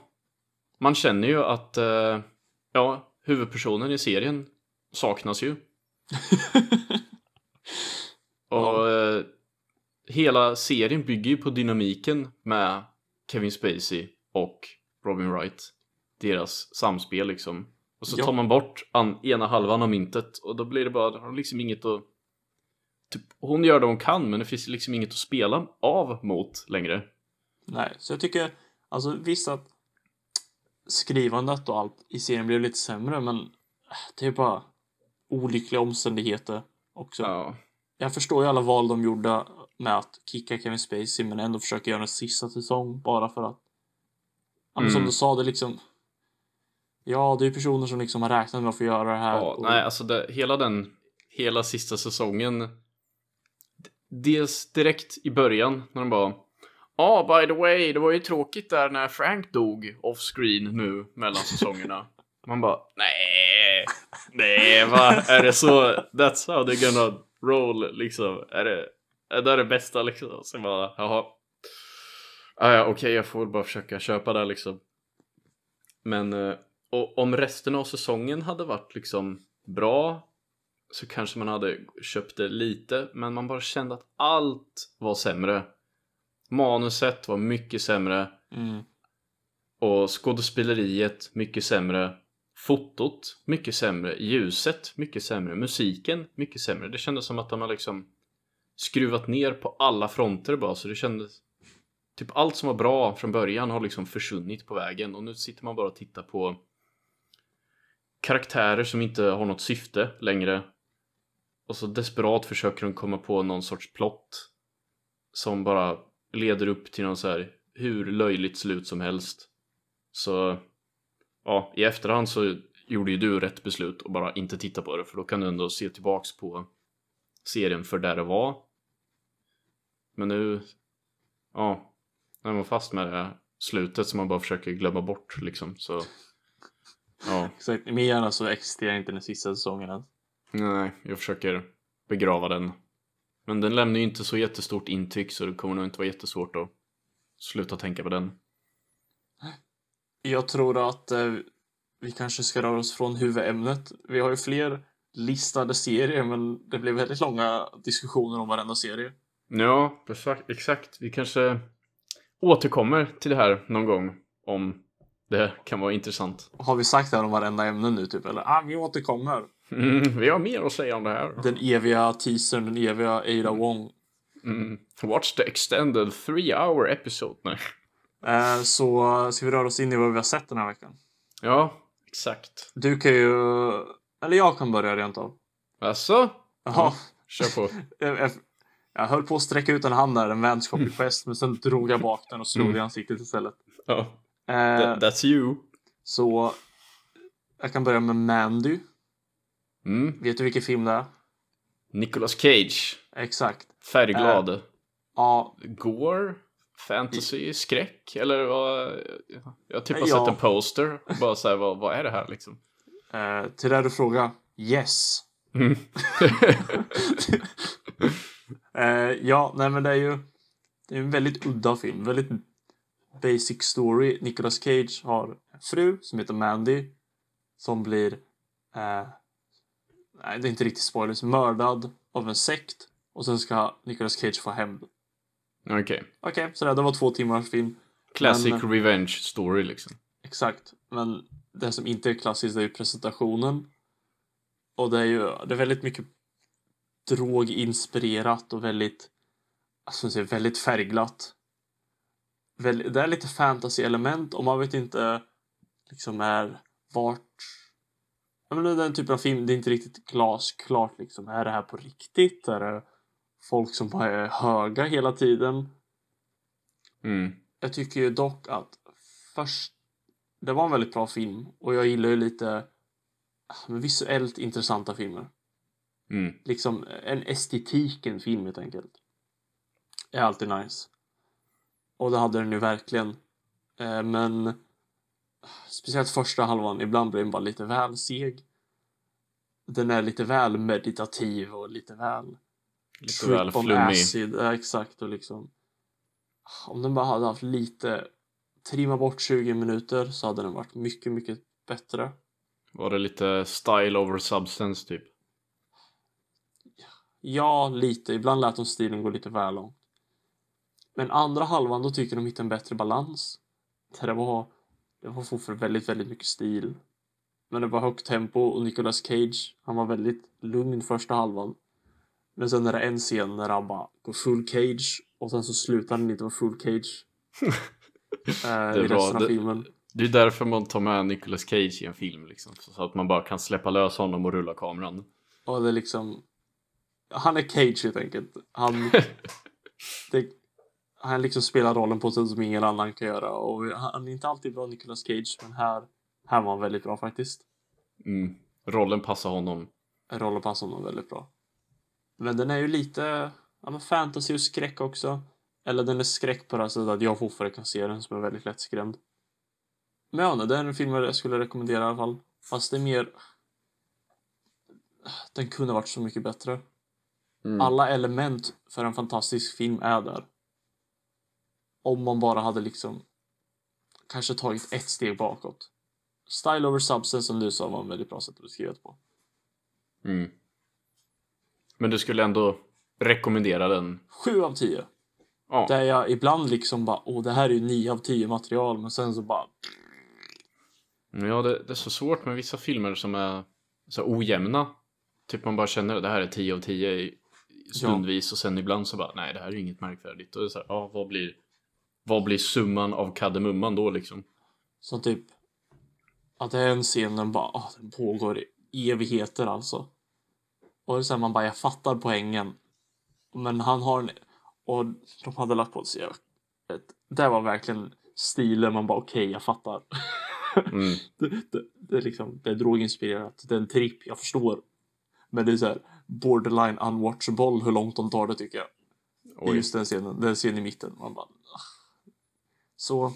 Man känner ju att eh, Ja, huvudpersonen i serien saknas ju Och eh, hela serien bygger ju på dynamiken med Kevin Spacey och Robin Wright. Deras samspel liksom. Och så Ja. tar man bort ena halvan av myntet och då blir det bara, har liksom inget att... Typ, hon gör det hon kan men det finns liksom inget att spela av mot längre. Nej, så jag tycker, alltså visst att skrivandet och allt i serien blev lite sämre, men äh, det är bara olyckliga omständigheter också. Ja. Jag förstår ju alla val de gjorde med att kicka Kevin Spacey, men ändå försöka göra en sista säsong bara för att. Ja, men Som Mm. du sa, det liksom. Ja, det är personer som liksom har räknat med att få göra det här. Ja, och- nej, alltså det, hela den, hela sista säsongen. Dels direkt i början när de bara Ja, by the way, det var ju tråkigt där när Frank dog off screen nu mellan säsongerna. Man bara, nej, nej, va? Är det så? That's how they're gonna roll, liksom. Är det, är det det bästa liksom? Sen bara, jaha. Ah, ja, okej, jag får bara försöka köpa det liksom. Men eh, och om resten av säsongen hade varit liksom bra så kanske man hade köpt det lite, men man bara kände att allt var sämre. Manuset var mycket sämre Mm. och skådespeleriet mycket sämre. Fotot mycket sämre, ljuset mycket sämre, musiken mycket sämre. Det kändes som att de har liksom skruvat ner på alla fronter bara, så det kändes Typ allt som var bra från början har liksom försvunnit på vägen och nu sitter man bara och tittar på karaktärer som inte har något syfte längre. Och så desperat försöker de komma på någon sorts plott som bara leder upp till någon så här hur löjligt slut som helst. Så ja, i efterhand så gjorde ju du rätt beslut och bara inte titta på det för då kan du ändå se tillbaks på serien för där det var. Men nu, ja, när man fast med det här slutet som man bara försöker glömma bort liksom så ja, Exakt. I min hjärna så existerar inte den sista säsongen än. nej, jag försöker begrava den. Men den lämnar ju inte så jättestort intryck så det kommer nog inte vara jättesvårt att sluta tänka på den. Jag tror att eh, vi kanske ska röra oss från huvudämnet. Vi har ju fler listade serier, men det blev väldigt långa diskussioner om varenda serie. Ja, exakt. Vi kanske återkommer till det här någon gång om det kan vara intressant. Har vi sagt det här om varenda ämne nu, typ? Eller? Ah, vi återkommer. Mm, vi har mer att säga om det här. Den eviga teasern, den eviga Ada Wong. Mm. Watch the extended three hour episode. Nej. Eh, så ska vi röra oss in i vad vi har sett den här veckan. Ja, exakt. Du kan ju... Eller jag kan börja rent av. Alltså? Jaha. Kör på. Jag, höll på att sträcka ut en hand där, en vänskaplig gest, men sen drog jag bak den och slog Mm. i ansiktet istället. Eh, that, that's you. så jag kan börja med Mandy. Mm. Vet du vilken film det är? Nicolas Cage. Exakt. Färgglad. Ja, Gore? Fantasy? Skräck? Eller vad? Jag har typ har Ja. sett en poster. Bara såhär, vad, vad är det här liksom? eh, till det du frågar. Yes. Mm. Eh, ja, nej men det är ju det är en väldigt udda film. Väldigt basic story. Nicolas Cage har en fru som heter Mandy. Som blir, eh, nej det är inte riktigt spoilers, mördad av en sekt. Och sen ska Nicolas Cage få hämnd. Okej. Okej, så det, det var två timmars film. Classic Men- revenge story liksom. Exakt. Men det som inte är klassiskt är ju presentationen. Och det är ju det är väldigt mycket droginspirerat och väldigt, alltså säga, väldigt färgglatt. Det är lite fantasy-element och man vet inte liksom är vart... Ja, men det är den typen av film, det är inte riktigt glasklart liksom. Är det här på riktigt? Är det folk som bara är höga hela tiden? Mm. Jag tycker ju dock att först... Det var en väldigt bra film och jag gillar ju lite visuellt intressanta filmer. Mm. Liksom en estetik i en film helt enkelt. Är alltid nice. Och det hade den ju verkligen. Eh, men speciellt första halvan, ibland blir den bara lite väl seg. Den är lite väl meditativ och lite väl Lite Trip väl flummig. ja, exakt. Och liksom, om den bara hade haft lite, trimma bort 20 minuter så hade den varit mycket, mycket bättre. Var det lite style over substance typ? Ja, lite. Ibland lät de stilen gå lite väl långt. Men andra halvan, då tycker de hittade en bättre balans. Det var, det var fortfarande väldigt, väldigt mycket stil. Men det var högt tempo och Nicolas Cage, han var väldigt lugn första halvan. Men sen är det en scen när han bara går full cage och sen så slutar han inte vara full cage. eh, I resten av filmen. Det är därför man tar med Nicolas Cage i en film liksom. Så att man bara kan släppa lös honom och rulla kameran. Och det är liksom... Han är Cage helt enkelt. Han, det, han liksom spelar rollen på ett sätt som ingen annan kan göra. Och han är inte alltid bra Nicolas Cage, men här, här var han väldigt bra faktiskt. Mm. Rollen passar honom. Rollen passar honom väldigt bra. Men den är ju lite ja, men fantasy och skräck också. Eller den är skräck på det här sättet att jag fortfarande kan se den som är väldigt lättskrämd. Men ja, det är en film jag skulle rekommendera i alla fall. Fast det är mer... Den kunde varit så mycket bättre. Mm. Alla element för en fantastisk film är där. Om man bara hade liksom kanske tagit ett steg bakåt. Style over substance som du sa var en väldigt bra sätt att beskriva det på. Mm. Men du skulle ändå rekommendera den? Sju av tio. Ja. Där jag ibland liksom bara, åh det här är ju nio av tio material, men sen så bara, Ja, det, det är så svårt med vissa filmer som är så ojämna. Typ man bara känner att det här är 10 av 10 i- stundvis och sen ibland så bara nej det här är inget märkvärdigt. Och så här, ja vad blir vad blir summan av kardemumman då liksom? så typ att det är en scen den bara, åh, den pågår i evigheter alltså. Och det är så här, man bara, jag fattar poängen. Men han har en, och de hade lagt på sig ett, det var verkligen stilen man bara, okej, jag fattar. Mm. det, det, det är liksom, det är droginspirerat, det är en tripp, jag förstår. Men det är så här borderline unwatchable hur långt de tar det tycker jag. Oj. just den scenen, den scenen i mitten. Man bara. Så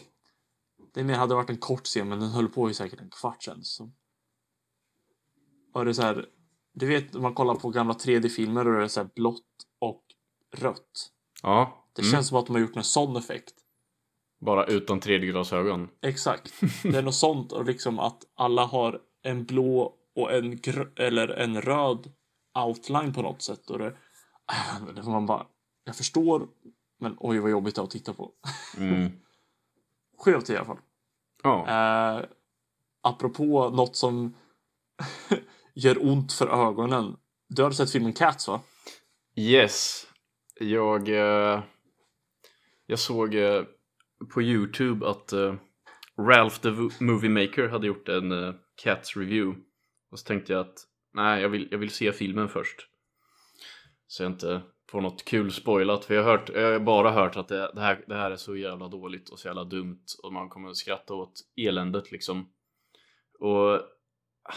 det mer hade varit en kort scen men den höll på i säkert en kvart sen. Så. Och det är så här, du vet när man kollar på gamla 3D-filmer och det är så här blått och rött. Ja. Det Mm. känns som att de har gjort en sån effekt. Bara utan 3D-glasögon. Exakt. Det är något sånt och liksom att alla har en blå och en eller en röd outline på något sätt och det, man bara, jag förstår men oj vad jobbigt det är att titta på. Mm. Sju av tio i alla fall. Ja. Eh, apropå något som gör ont för ögonen. Du har sett filmen Cats va? Yes. Jag, eh, jag såg eh, på YouTube att eh, Ralph the Movie Maker hade gjort en eh, Cats review. Och så tänkte jag att nej, jag vill, jag vill se filmen först. Så jag inte får något kul spoilat. För jag har, hört, jag har bara hört att det, det, här, det här är så jävla dåligt och så jävla dumt. Och man kommer att skratta åt eländet liksom. Och ah,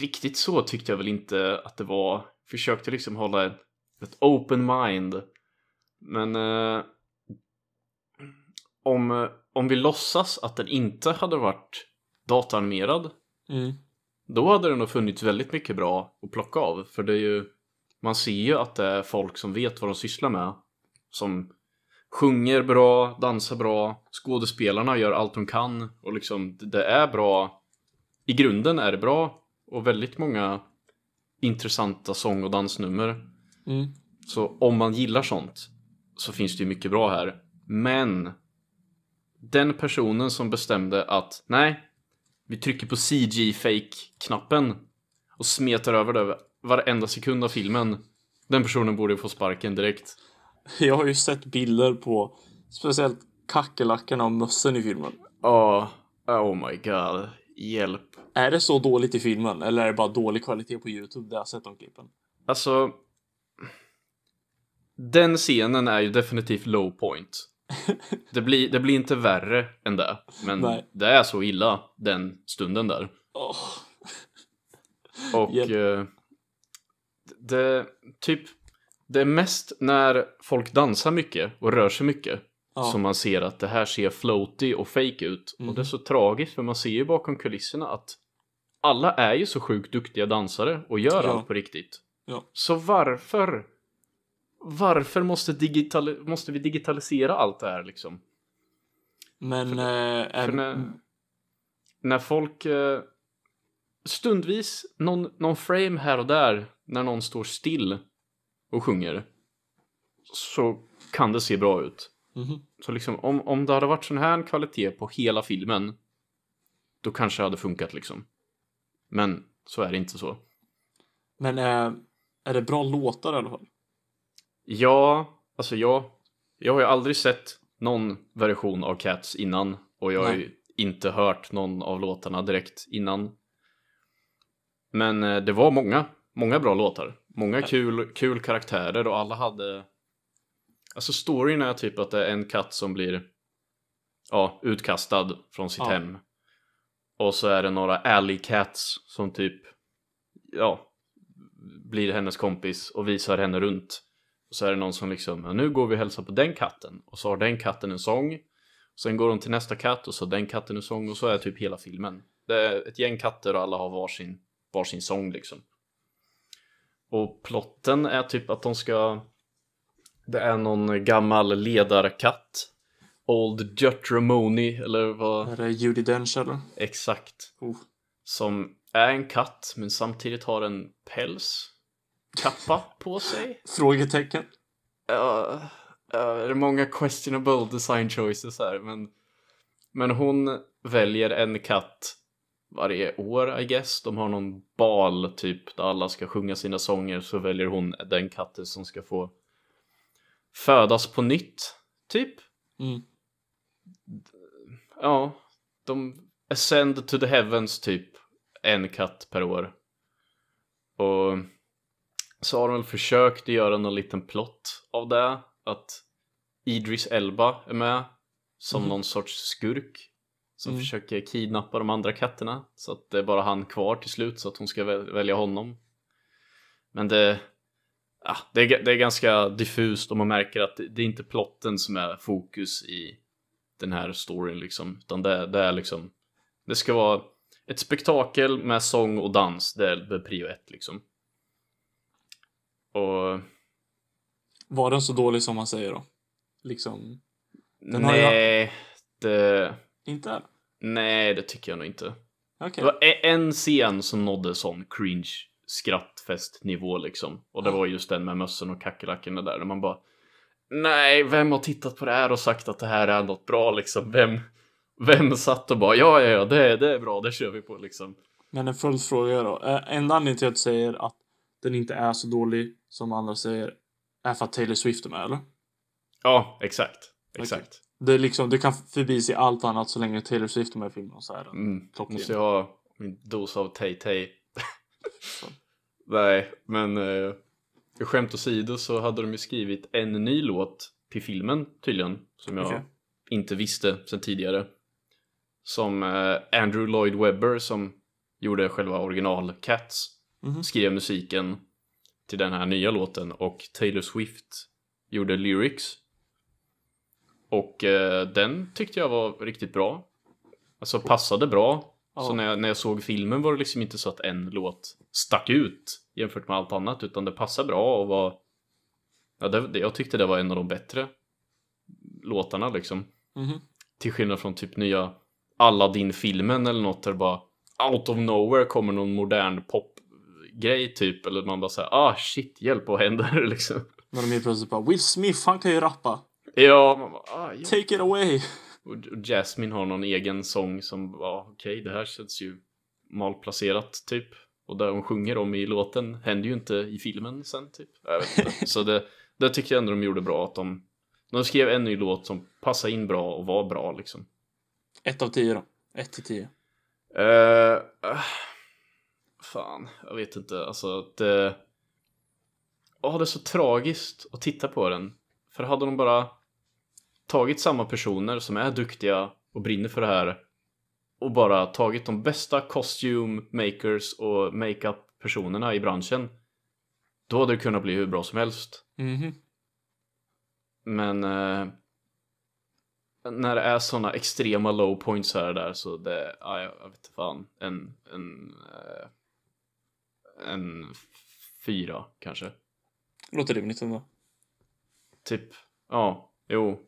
riktigt så tyckte jag väl inte att det var. Försökte liksom hålla ett, ett open mind. Men eh, om, eh, om vi låtsas att den inte hade varit dataanimerad Mm då hade det nog funnits väldigt mycket bra att plocka av. För det är ju, man ser ju att det är folk som vet vad de sysslar med. Som sjunger bra, dansar bra, skådespelarna gör allt de kan och liksom det- är bra. I grunden är det bra och väldigt många intressanta sång och dansnummer. Mm. Så om man gillar sånt så finns det ju mycket bra här. Men den personen som bestämde att nej, vi trycker på CG fake-knappen och smetar över det varenda sekund av filmen. Den personen borde få sparken direkt. Jag har ju sett bilder på speciellt kackerlackorna och mössen i filmen. Åh, oh my god. Hjälp. Är det så dåligt i filmen eller är det bara dålig kvalitet på Youtube där jag sett de klippen? Alltså. Den scenen är ju definitivt low point. Det blir, det blir inte värre än det. Men Nej. det är så illa den stunden där. Åh. Och eh, det, typ, det är mest när folk dansar mycket och rör sig mycket Ja. som man ser att det här ser floaty och fake ut. Mhm. Och det är så tragiskt för man ser ju bakom kulisserna att alla är ju så sjukt duktiga dansare och gör Ja. allt på riktigt. Ja. Så varför varför måste, digital, måste vi digitalisera allt det här liksom? Men eh, är, För när, när folk eh, stundvis någon, någon frame här och där när någon står still och sjunger så kan det se bra ut. Mhm. Så liksom om, om det hade varit sån här kvalitet på hela filmen då kanske det hade funkat liksom. Men så är det inte så. Men eh, är det bra låtar i alla fall? Ja, alltså jag, jag har ju aldrig sett någon version av Cats innan och jag har ju inte hört någon av låtarna direkt innan. Men eh, det var många, många bra låtar. Många kul, kul karaktärer och alla hade Alltså storyn är typ att det är en katt som blir Ja, utkastad från sitt Ja. hem Och så är det några alley cats som typ Ja Blir hennes kompis och visar henne runt Och så är det någon som liksom ja, Nu går vi och hälsar på den katten. Och så har den katten en sång. Sen går de till nästa katt och så har den katten en sång. Och så är typ hela filmen. Det är ett gäng katter och alla har varsin Varsin sång liksom. Och plotten är typ att de ska Det är någon gammal ledarkatt. Old Jutramoni eller vad? Är det Judi Dench eller? exakt. Oh. Som är en katt men samtidigt har en päls Kappa på sig Frågetecken. Ja, ja, det är många questionable design choices här men Men hon väljer en katt varje år I guess. De har någon bal typ där alla ska sjunga sina sånger så väljer hon den katten som ska få födas på nytt typ. Mm. Ja, de ascend to the heavens typ en katt per år. Och så har de väl försökt göra någon liten plott av det. Att Idris Elba är med som Mhm. någon sorts skurk. Som Mm. försöker kidnappa de andra katterna. Så att det är bara han kvar till slut så att hon ska väl- välja honom. Men det, ja, det, är, det är ganska diffust och man märker att det, det är inte plotten som är fokus i den här storyn liksom. Utan det, det är liksom Det ska vara ett spektakel med sång och dans. Det är prio ett liksom. Och Var den så dålig som man säger då? Liksom, nej, det, inte? nej, det tycker jag nog inte. Okej. Det var e- en scen som nådde sån cringe skrattfest nivå liksom. Och det var just den med mössen och kackerlackorna där. Där man bara Nej, vem har tittat på det här och sagt att det här är något bra liksom? Vem, vem satt och bara ja, ja, ja, det, är- det är bra, det kör vi på liksom. Men en följdfråga då. Eh, Enda anledningen till att du säger att den inte är så dålig som andra säger är för att Taylor Swift är med eller? Ja, exakt. Exakt. Det är liksom, du kan förbise allt annat så länge Taylor Swift är med i filmen så är den. Mm. Klockren. Måste jag ha min dos av Tay-Tay. Nej, men eh, skämt åsido så hade de ju skrivit en ny låt till filmen tydligen. Som jag Okej. inte visste sedan tidigare. Som eh, Andrew Lloyd Webber som gjorde själva original Cats Mhm. skrev musiken till den här nya låten och Taylor Swift gjorde lyrics. Och eh, den tyckte jag var riktigt bra. Alltså passade bra. Ja. Så när jag, när jag såg filmen var det liksom inte så att en låt stack ut jämfört med allt annat utan det passade bra och var Ja, det, jag tyckte det var en av de bättre låtarna liksom. Mhm. Till skillnad från typ nya Aladdin-filmen eller något där bara out of nowhere kommer någon modern popgrej typ. Eller man bara säger ah shit, hjälp vad händer liksom. När de helt plötsligt bara Will Smith, han kan ju rappa. Ja, man bara, ah, ja. Take it away. Och och Jasmine har någon egen sång som, ja okej det här känns ju malplacerat typ. Och där hon sjunger om i låten händer ju inte i filmen sen typ. Jag vet inte. Så det, det tycker jag ändå de gjorde bra att de, de skrev en ny låt som passade in bra och var bra liksom. Ett av tio då. Ett till tio. Uh, fan, jag vet inte. Alltså det... Åh, det är så tragiskt att titta på den. För hade de bara tagit samma personer som är duktiga och brinner för det här och bara tagit de bästa costume makers och makeup personerna i branschen då hade det kunnat bli hur bra som helst. Mhm. Men eh, när det är såna extrema low points här och där så det, ja, jag vet inte fan, en, en, eh, en fyra kanske. Låter rimligt ändå. Typ, ja, jo,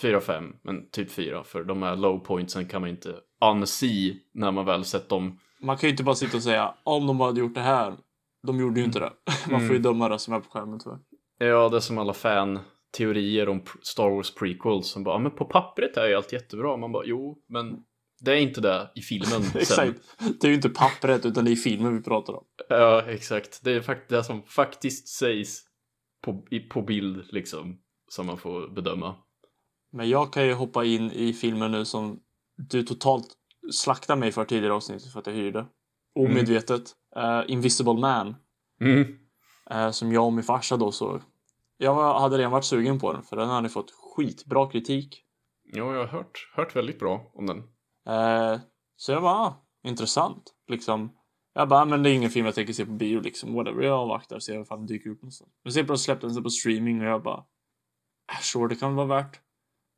fyra, fem, men typ fyra för de här low pointsen kan man inte unsee när man väl sett dem. Man kan ju inte bara sitta och säga om de hade gjort det här. De gjorde ju inte det. Man får ju döma det som är på skärmen tyvärr. Ja, det är som alla fan-teorier om pr- Star Wars prequels som bara, "Ja, men på pappret är ju allt jättebra. Man bara, jo, men det är inte det i filmen. Exakt. Det är ju inte pappret utan det är filmen vi pratar om. Ja, exakt. Det är fakt- det som faktiskt sägs på, i, på bild liksom, som man får bedöma. Men jag kan ju hoppa in i filmen nu som du totalt slaktade mig för tidigare avsnitt för att jag hyrde. Omedvetet. Eh, Invisible Man. Mm. eh, som jag och min farsa då såg. Jag var, hade redan varit sugen på den för den hade fått skitbra kritik. Ja, jag har hört, hört väldigt bra om den. Eh, så jag bara, ah, intressant. Liksom. Jag bara, men det är ingen film jag tänker se på bio liksom. Whatever, jag avvaktar och ser ifall den dyker upp någonstans. Men sen plötsligt släppte den sig på streaming och jag bara, äh, sure, det kan vara värt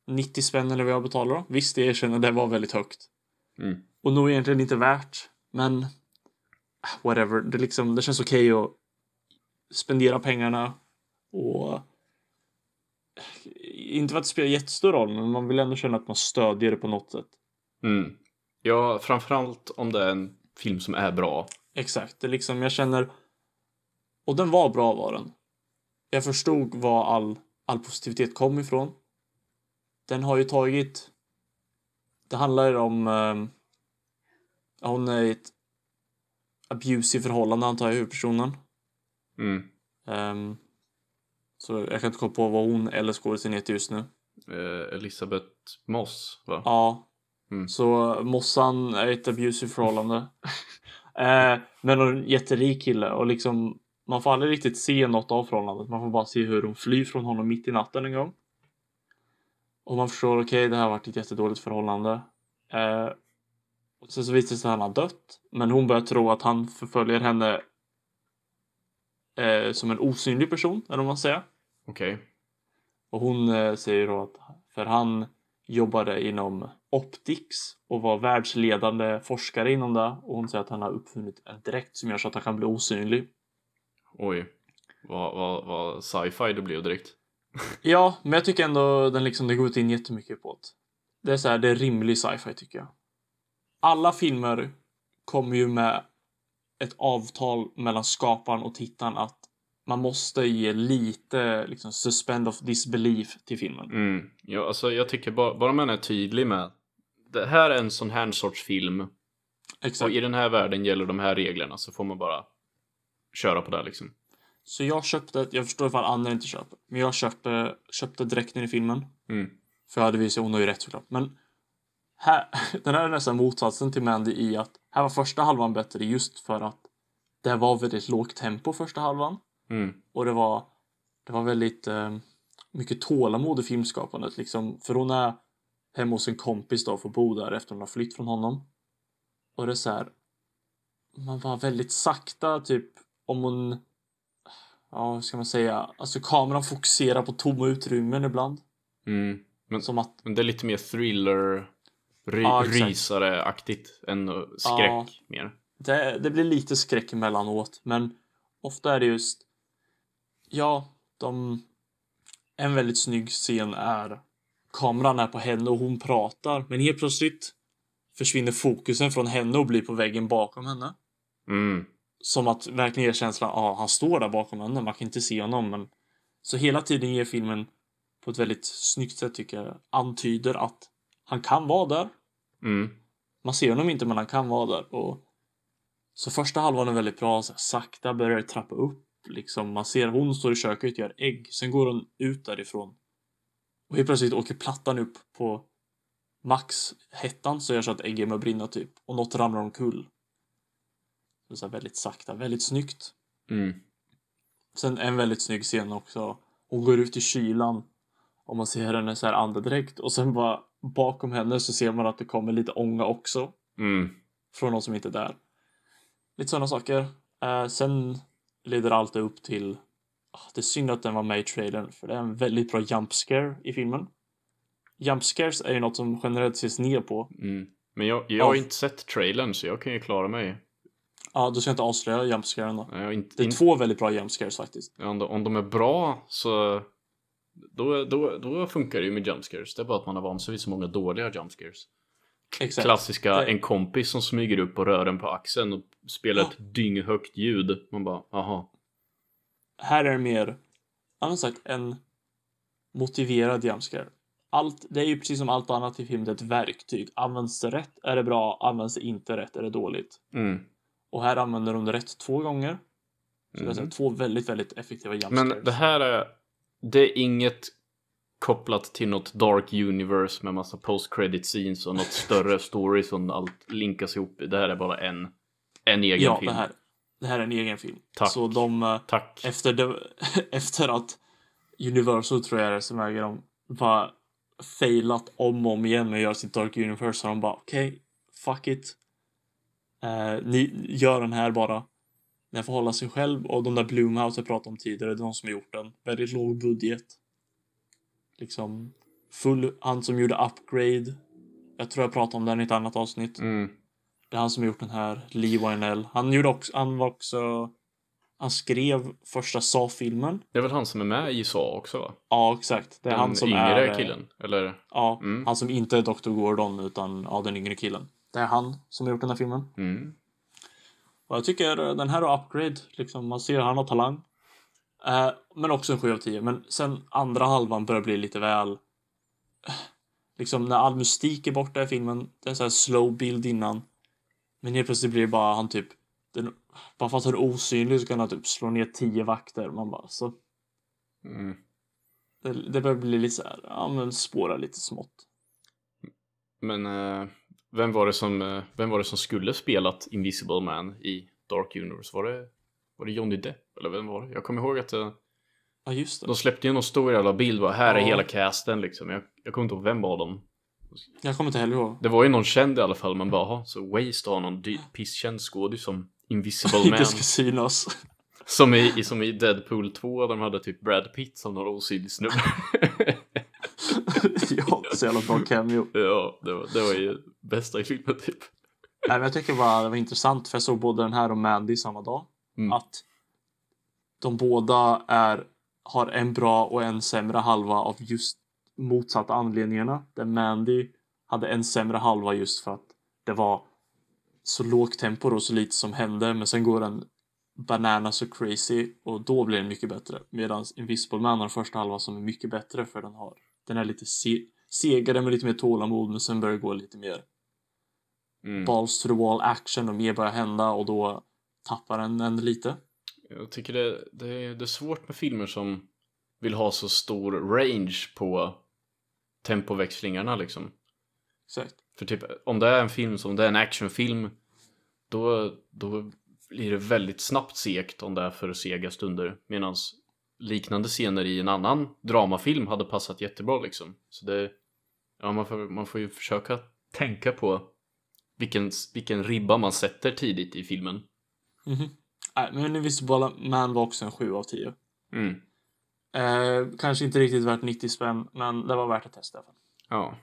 90 spänn eller vad jag betalar då. Visst, jag erkänner det var väldigt högt. Mm. Och nog egentligen inte värt, men äh, whatever. Det, liksom, det känns okej att spendera pengarna och inte för att det spelar jättestor roll, men man vill ändå känna att man stödjer det på något sätt. Mm. Ja, framförallt om det är en film som är bra. Exakt, det är liksom jag känner och den var bra var den. Jag förstod var all, all positivitet kom ifrån. Den har ju tagit det handlar ju om eh, hon är i ett abusive förhållande antar jag huvudpersonen. Mm. Ehm, så jag kan inte komma på vad hon eller skådisen heter just nu. Eh, Elisabeth Moss, va? Ja. Mm. Så Mossan är ett abusive förhållande. eh, men en jätterik kille och liksom man får aldrig riktigt se något av förhållandet. Man får bara se hur hon flyr från honom mitt i natten en gång. Och man förstår, okej, okay, det här har varit ett jättedåligt förhållande. Eh, sen så visar det sig att han har dött. Men hon börjar tro att han förföljer henne eh, som en osynlig person, eller vad man säger. Okej. Och hon eh, säger då att för han jobbade inom optics och var världsledande forskare inom det. Och hon säger att han har uppfunnit en dräkt som gör så att han kan bli osynlig. Oj. Vad, vad, vad sci-fi det blev direkt. Ja, men jag tycker ändå den liksom, det går in jättemycket på det. Det är så här, det är rimlig sci-fi tycker jag. Alla filmer kommer ju med ett avtal mellan skaparen och tittaren att man måste ge lite liksom suspend of disbelief till filmen. Mm. Ja, alltså jag tycker bara, bara man är tydlig med det här är en sån här sorts film och Exakt. i den här världen gäller de här reglerna så får man bara köra på det liksom. Så jag köpte, jag förstår ifall andra inte köper, men jag köpte, köpte dräkten i filmen. Mm. För jag hade visat, hon har ju rätt såklart. Men här, den här är nästan motsatsen till Mandy i att här var första halvan bättre just för att det var väldigt lågt tempo första halvan. Mm. Och det var, det var väldigt eh, mycket tålamod i filmskapandet liksom. För hon är hemma hos en kompis då och får bo där efter hon har flytt från honom. Och det är så här. Man var väldigt sakta typ om hon. Ja, hur ska man säga? Alltså kameran fokuserar på tomma utrymmen ibland. Mm. Men, Som att men det är lite mer thriller ry, Ja, rysare-aktigt än skräck Ja. mer. det, det blir lite skräck emellanåt. Men ofta är det just. Ja, de. En väldigt snygg scen är. Kameran är på henne och hon pratar. Men helt plötsligt försvinner fokusen från henne och blir på väggen bakom henne. Mm. Som att verkligen ge känslan, ja, ah, han står där bakom henne, man kan inte se honom. Men... Så hela tiden ger filmen på ett väldigt snyggt sätt tycker jag antyder att han kan vara där. Mm. Man ser honom inte, men han kan vara där. Och... Så första halvan är väldigt bra, så sakta börjar det trappa upp. Liksom, man ser hon står i köket och gör ägg, sen går hon ut därifrån. Och helt plötsligt åker plattan upp på max hettan så gör så att äggen börjar brinna typ. Och något ramlar omkull. Så så här väldigt sakta, väldigt snyggt. Mm. Sen en väldigt snygg scen också. Hon går ut i kylan. Och man ser henne så här andedräkt. Och sen bara bakom henne så ser man att det kommer lite ånga också. Mm. Från någon som inte är där. Lite sådana saker. Eh, sen leder allt upp till... ah, det är synd att den var med i trailern. För det är en väldigt bra jump scare i filmen. Jump scares är ju något som generellt ses ner på. Mm. Men jag, jag har Ja. inte sett trailern så jag kan ju klara mig. Ja, du ska inte avslöja jump scaren då. Har inte, Det är in, två väldigt bra jump scares faktiskt. om, de, om de är bra så då, då, då funkar det ju med jumpscares. Det är bara att man har vant sig vid så många dåliga jumpscares. Exakt. Klassiska, Det- en kompis som smyger upp och rör en på axeln och spelar Ja. ett dynghögt ljud. Man bara, aha. Här är det mer annat sagt, en motiverad jumpscare. Allt, det är ju precis som allt annat i film, det är ett verktyg. Används det rätt är det bra, används det inte rätt är det dåligt. Mm. Och här använder de det rätt två gånger. Så det är så här Mm. två väldigt, väldigt effektiva jumpscares. Men det här är, det är inget kopplat till något dark universe med massa post credit scenes och något större story som allt linkas ihop i. Det här är bara en, en egen ja, film. det här, det här är en egen film. Tack. Så de, eh, Tack. efter, det, efter att Universal tror jag det är som äger dem, bara failat om och om igen med att göra sitt Dark Universe så de bara okej, fuck it. Eh, ni gör den här bara. Den får hålla sig själv och de där Bloomhouse jag pratade om tidigare, det är de som har gjort den. Väldigt låg budget. Liksom full, han som gjorde Upgrade. Jag tror jag pratade om den i ett annat avsnitt. Mm. Det är han som har gjort den här, Lee Wynell. Han gjorde också, han var också, han skrev första Saw-filmen. Det är väl han som är med i Saw också va? Ja, exakt. Det är Den han som yngre är... eh, killen. Eller? Ja, Mm. han som inte är Dr. Gordon utan ja, den yngre killen. Det är han som har gjort den här filmen. Mm. Och jag tycker eh, den här har upgrade. Liksom, man ser att han har talang. Eh, men också en 7 av 10. Men sen andra halvan börjar bli lite väl... eh, Liksom när all mystik är borta i filmen. Det är en sån här slow bild innan. Men helt plötsligt blir det bara han typ... Den, bara för att han är osynlig så kan han typ slå ner 10 vakter. Man bara så... Mm. Det, det börjar bli lite så här, ja men spåra lite smått. Men eh, vem, var det som, vem var det som skulle spelat Invisible Man i Dark Universe? Var det, var det Johnny Depp? Eller vem var det? Jag kommer ihåg att eh, Ja just det. de släppte ju någon stor jävla bild. Bara, här är Ja. hela casten liksom. Jag, jag kommer inte ihåg vem av dem. Jag kommer inte heller ihåg. Det var ju någon känd i alla fall. Man bara, "Jaha, så Waste har någon dy- pisskänd skådis som Invisible Man. Det ska synas. som, i, som i Deadpool 2 där de hade typ Brad Pitt som någon osynlig snubbe. ja, så jävla bra cameo. ja, det var, det var ju bästa i filmen typ. Nej, men jag tycker bara det var intressant för jag såg både den här och Mandy samma dag. Mm. Att de båda är, har en bra och en sämre halva av just motsatta anledningarna. Där Mandy hade en sämre halva just för att det var så lågt tempo och så lite som hände. Men sen går den bananas och crazy och då blir den mycket bättre. Medan Invisible Man har den första halvan som är mycket bättre för den har den är lite se segare med lite mer tålamod men sen börjar det gå lite mer Mm. balls to the wall action och mer börjar hända och då tappar den en lite. Jag tycker det, det, är, det är svårt med filmer som vill ha så stor range på tempoväxlingarna liksom. Exakt. För typ om det är en film som det är en actionfilm då, då blir det väldigt snabbt segt om det är för sega stunder. Medan liknande scener i en annan dramafilm hade passat jättebra liksom. Så det, ja man får, man får ju försöka tänka på vilken, vilken ribba man sätter tidigt i filmen. Mhm. Nej, men Invisible Man var också en 7 av 10. Mm. Eh, kanske inte riktigt värt 90 spänn, men det var värt att testa. Ja.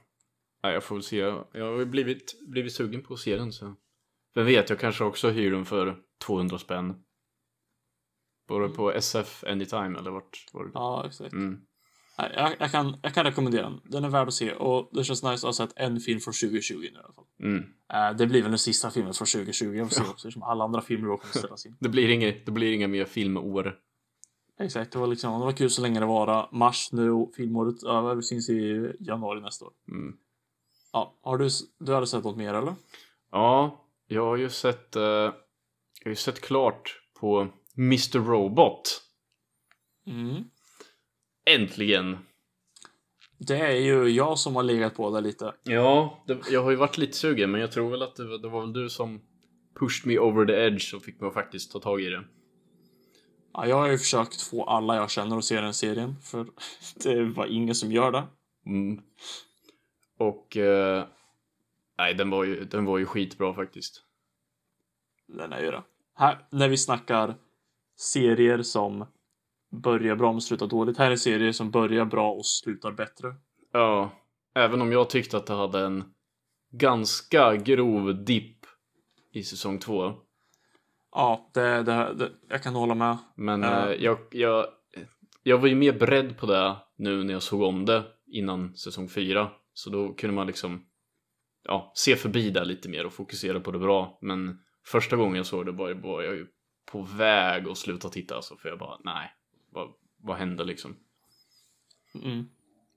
ja, jag får väl se. Jag har blivit, blivit sugen på att se den så. Vem vet, jag kanske också hyr den för 200 spänn. Var det på SF Anytime eller vart var det? Ja, exakt. Mm. Jag, jag, kan, jag kan rekommendera den. Den är värd att se och det känns nice att ha sett en film från 2020 nu i alla fall. Mm. Eh, det blir väl den sista filmen från 2020 jag får se också, eftersom alla andra filmer då kommer ställas in. Det blir inget, det blir inga mer filmår. Exakt, det var liksom, det var kul så länge det var mars nu och filmåret över. Vi syns i januari nästa år. Mm. Ja, har du, du hade sett något mer eller? Ja, jag har ju sett, eh, jag har ju sett klart på Mr. Robot. Mm. Äntligen! Det är ju jag som har legat på det lite. Ja, det, jag har ju varit lite sugen men jag tror väl att det, var- det var väl du som pushed me over the edge och fick mig att faktiskt ta tag i det. Ja, jag har ju försökt få alla jag känner att se den serien, för det var ingen som gör det. Mm. Och eh, nej, den var, ju, den var ju skitbra faktiskt. Den är ju det. Här, när vi snackar serier som börjar bra men slutar dåligt. Här är serier som börjar bra och slutar bättre. Ja, även om jag tyckte att det hade en ganska grov dipp i säsong två. Ja, det, det, det, jag kan hålla med. Men eh, jag, jag, jag var ju mer beredd på det nu när jag såg om det innan säsong fyra. Så då kunde man liksom ja, se förbi det lite mer och fokusera på det bra. Men första gången jag såg det var, var jag ju på väg att sluta titta alltså, för jag bara nej. Vad, vad hände liksom. Mm.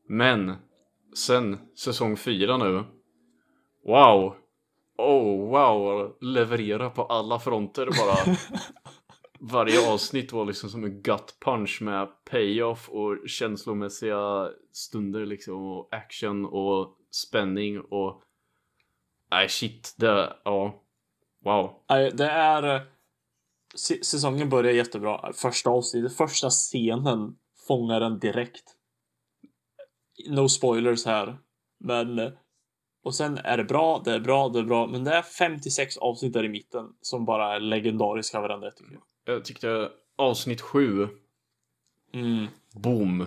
Men sen säsong fyra nu. Wow! Oh wow! Leverera på alla fronter bara. Varje avsnitt var liksom som en gut punch med payoff och känslomässiga stunder liksom och action och spänning och Nej shit, det, ja. Wow. Det är... Säsongen börjar jättebra. Första avsnittet, första scenen fångar den direkt. No spoilers här. Men... Och sen är det bra, det är bra, det är bra. Men det är 56 avsnitt där i mitten som bara är legendariska varandra tycker jag. Jag tyckte avsnitt sju, Mm. boom.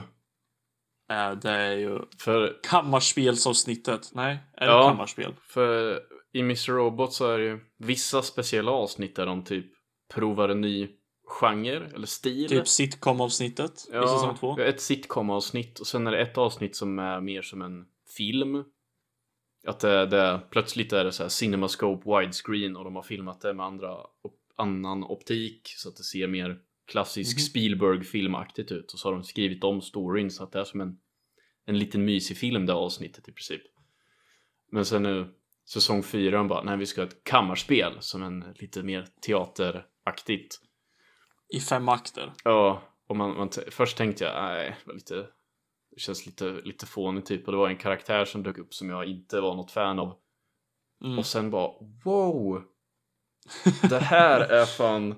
Eh, Det är ju För, kammarspelsavsnittet. Nej, är det Ja. kammarspel? för i Mr. Robot så är det ju vissa speciella avsnitt där de typ provar en ny genre eller stil. Typ sitcom-avsnittet i säsong två. ett sitcom-avsnitt och sen är det ett avsnitt som är mer som en film. Att det, det plötsligt är det så här cinemascope widescreen och de har filmat det med andra, op, annan optik så att det ser mer klassisk Mhm. Spielberg-filmaktigt ut och så har de skrivit om storyn så att det är som en, en liten mysig film det avsnittet i princip. Men sen nu säsong 4 bara, nej vi ska ha ett kammarspel som en lite mer teateraktigt. I fem akter. Ja, och man, man först tänkte jag, nej, det var lite, det känns lite, lite fånigt typ. Och det var en karaktär som dök upp som jag inte var något fan av. Mm. Och sen bara, wow! Det här är fan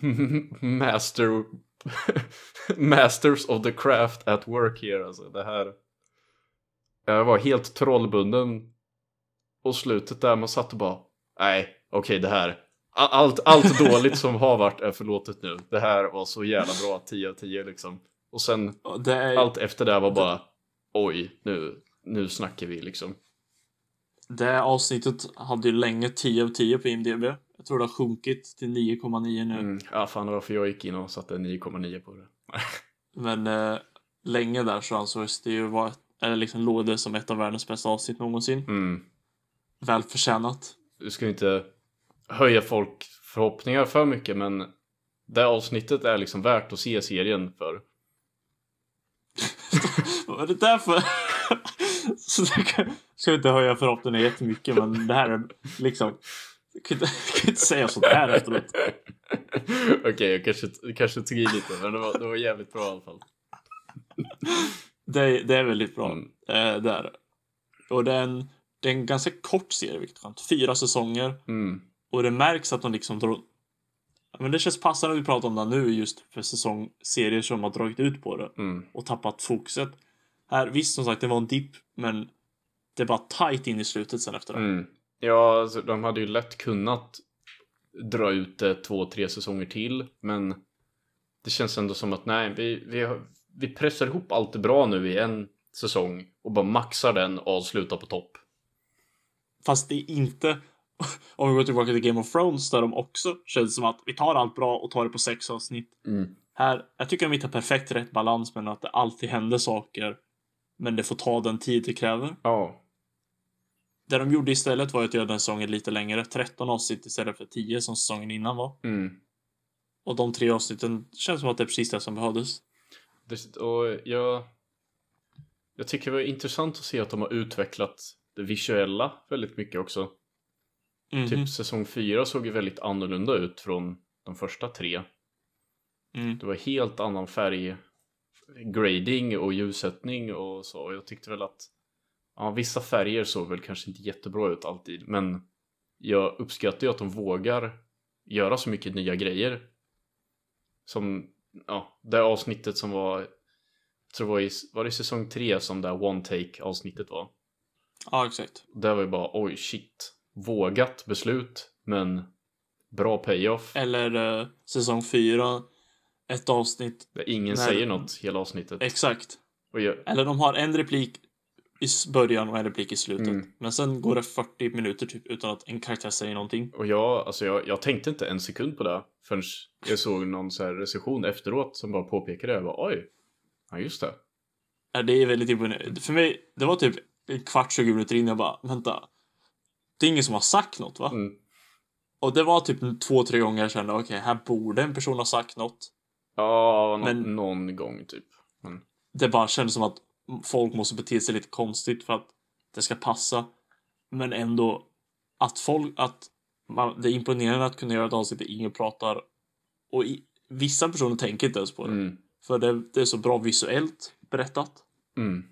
master masters of the craft at work here alltså. Det här. Jag var helt trollbunden. Och slutet där man satt och bara, nej, okej det här. Allt, allt dåligt som har varit är förlåtet nu. Det här var så jävla bra, 10 av 10 liksom. Och sen är, allt efter det var bara, oj, nu, nu snackar vi liksom. Det avsnittet hade ju länge 10 av 10 på IMDB. Jag tror det har sjunkit till 9,9 nu. Mm, ja, fan det var för jag gick in och satte 9,9 på det. Men eh, länge där så ansågs det ju vara, eller liksom låg det som ett av världens bästa avsnitt någonsin. Mm. Välförtjänat. Du ska inte höja folk förhoppningar för mycket men det avsnittet är liksom värt att se serien för. Vad är det där för? så ska vi inte höja förhoppningarna jättemycket men det här är liksom jag kan inte, jag kan inte säga sånt här efteråt. Okej, jag kanske, kanske tog i lite men det var, det var jävligt bra i alla fall. Det, det är väldigt bra. Mm. Eh, det är det. Och det är, en, det är en ganska kort serie, vilket är. Fyra säsonger. Mm. Och det märks att de liksom drar... Men det känns passande att vi pratar om det nu just för säsongserier som har dragit ut på det Mm. och tappat fokuset. Här, visst som sagt, det var en dipp, men det var tight in i slutet sen efter det. Mm. Ja, alltså, de hade ju lätt kunnat dra ut det två, tre säsonger till, men det känns ändå som att nej, vi, vi, vi pressar ihop allt det bra nu i en säsong och bara maxar den och avslutar på topp. Fast det är inte... Om vi går tillbaka till Game of Thrones där de också känns som att vi tar allt bra och tar det på sex avsnitt. Mm. Här, jag tycker de hittar perfekt rätt balans men att det alltid händer saker. Men det får ta den tid det kräver. Ja. Det de gjorde istället var att göra den säsongen lite längre. 13 avsnitt istället för 10 som säsongen innan var. Mm. Och de tre avsnitten känns som att det är precis det som behövdes. Det, och jag, jag tycker det var intressant att se att de har utvecklat det visuella väldigt mycket också. Mhm. Typ säsong 4 såg ju väldigt annorlunda ut från de första tre. Mm. Det var helt annan färg grading och ljussättning och så. Jag tyckte väl att ja, vissa färger såg väl kanske inte jättebra ut alltid, men jag uppskattar ju att de vågar göra så mycket nya grejer. Som ja, det avsnittet som var, jag tror det var i, var det säsong 3 som det one take avsnittet var. Ja, exakt. Där var ju bara oj shit, vågat beslut, men bra payoff. Eller eh, säsong 4. Ett avsnitt. Där ingen Nej, säger något hela avsnittet. Exakt. Jag, Eller de har en replik i början och en replik i slutet. Mm. Men sen går det 40 minuter typ utan att en karaktär säger någonting. Och jag, alltså jag, jag tänkte inte en sekund på det förrän jag såg någon så här recension efteråt som bara påpekade det. Jag bara, oj, ja just det. Ja, det är väldigt imponerande. För mig, det var typ en kvart, 20 minuter in jag bara, vänta. Det är ingen som har sagt något va? Mm. Och det var typ två, tre gånger jag kände, okej, här borde en person ha sagt något. Ja, nå- Men- någon gång typ. Men, Det bara kändes som att folk måste bete sig lite konstigt för att det ska passa. Men ändå att folk, att man, det är imponerande att kunna göra ett avsnitt där ingen pratar. Och i, vissa personer tänker inte ens på det. mm, För det, det är så bra visuellt berättat. mm,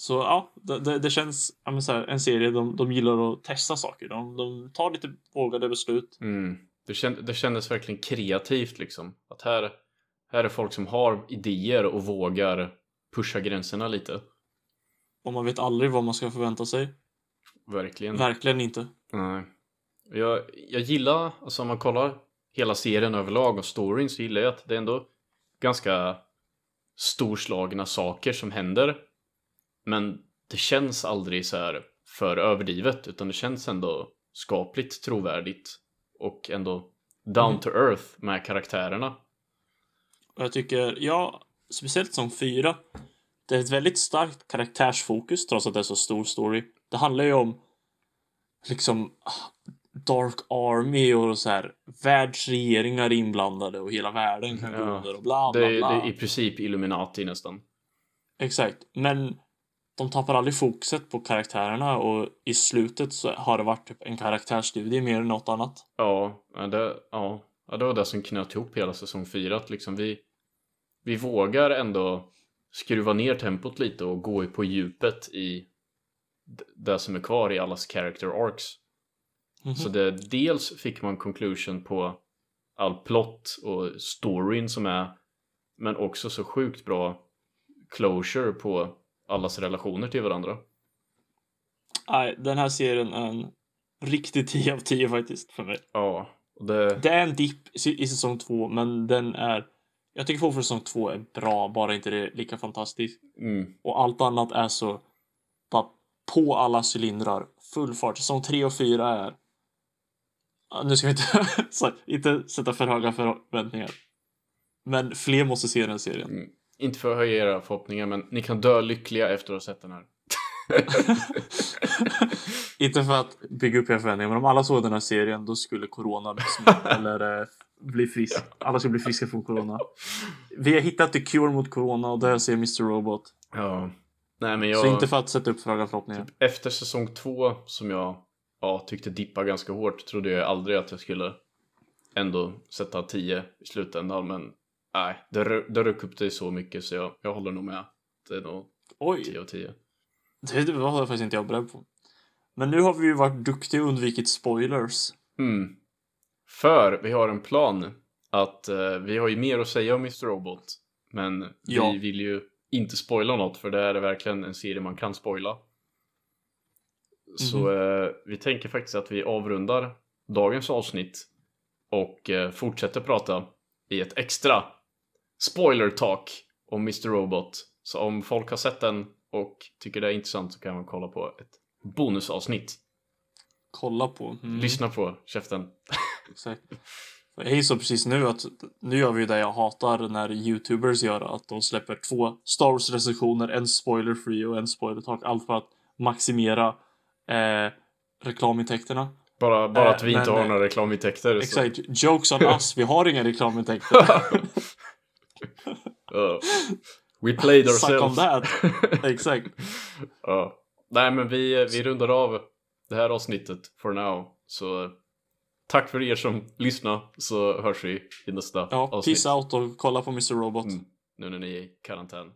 Så ja, det, det, känns ja, här, en serie de, de gillar att testa saker. De, de tar lite vågade beslut. mm. Det, känd, det kändes verkligen kreativt liksom. Att här, här är folk som har idéer och vågar pusha gränserna lite. Och man vet aldrig vad man ska förvänta sig. Verkligen. Verkligen inte. Nej. Jag, jag gillar, alltså om man kollar hela serien överlag och storyn så gillar jag att det är ändå ganska storslagna saker som händer. Men det känns aldrig så här för överdrivet utan det känns ändå skapligt trovärdigt och ändå down Mm. to earth med karaktärerna. Och jag tycker, ja, speciellt som fyra. Det är ett väldigt starkt karaktärsfokus trots att det är så stor story. Det handlar ju om liksom Dark Army och så här världsregeringar är inblandade och hela världen kan gå under och bla Det bla är, det bla. är i princip Illuminati nästan. Exakt, men de tappar aldrig fokuset på karaktärerna och i slutet så har det varit typ en karaktärsstudie mer än något annat. Ja, det, ja, ja, det var det som knöt ihop hela säsong 4. Att liksom vi, vi vågar ändå skruva ner tempot lite och gå på djupet i det som är kvar i allas character arcs. Mhm. Så det, dels fick man conclusion på all plott och storyn som är men också så sjukt bra closure på allas relationer till varandra. Nej, den här serien är en riktig 10 av 10 faktiskt för mig. Ja, det, Det är en dipp i säsong två, men den är... Jag tycker fortfarande säsong två är bra, bara inte det är lika fantastiskt. mm, Och allt annat är så... Bara på alla cylindrar. Full fart. Säsong tre och fyra är... Ja, Nu ska vi inte, inte sätta för höga förväntningar. Men fler måste se den serien. mm, inte för att höja era förhoppningar men ni kan dö lyckliga efter att ha sett den här. inte för att bygga upp era förväntningar, men om alla såg den här serien då skulle corona eller eh, bli frisk. Alla skulle bli friska från corona. Vi har hittat the cure mot corona och där ser Mr. Robot. Ja. Nej men jag... Så inte för att sätta upp för höga förhoppningar. Efter säsong två som jag ja, tyckte dippa ganska hårt trodde jag aldrig att jag skulle ändå sätta 10 i slutändan men nej, det, det rök upp det så mycket så jag, jag håller nog med. Det är nog Oj, 10 av 10. det, det var faktiskt inte jag beredd på. Men nu har vi ju varit duktiga och undvikit spoilers. Mm. För vi har en plan att eh, vi har ju mer att säga om Mr. Robot men Ja. vi vill ju inte spoila något för det är verkligen en serie man kan spoila. Så Mhm. eh, vi tänker faktiskt att vi avrundar dagens avsnitt och eh, fortsätter prata i ett extra spoiler talk om Mr. Robot. Så om folk har sett den och tycker det är intressant så kan man kolla på ett bonusavsnitt. Kolla på. Mm, Lyssna på käften. exakt. Jag insåg precis nu att nu gör vi det jag hatar när youtubers gör att de släpper två Star Wars recensioner, en spoiler free och en spoiler talk. Allt för att maximera eh, reklamintäkterna. Bara, bara Eh, att vi inte men, har eh, några reklamintäkter. så- Exakt. Jokes on us. Vi har inga reklamintäkter. Uh, we played Suck on ourselves. that. Exakt. Ja. Nej men vi, vi rundar av det här avsnittet for now. Så tack för er som lyssnar så hörs vi i nästa Ja, avsnitt. peace out och kolla på Mr. Robot. Mm, nu när ni är i karantän.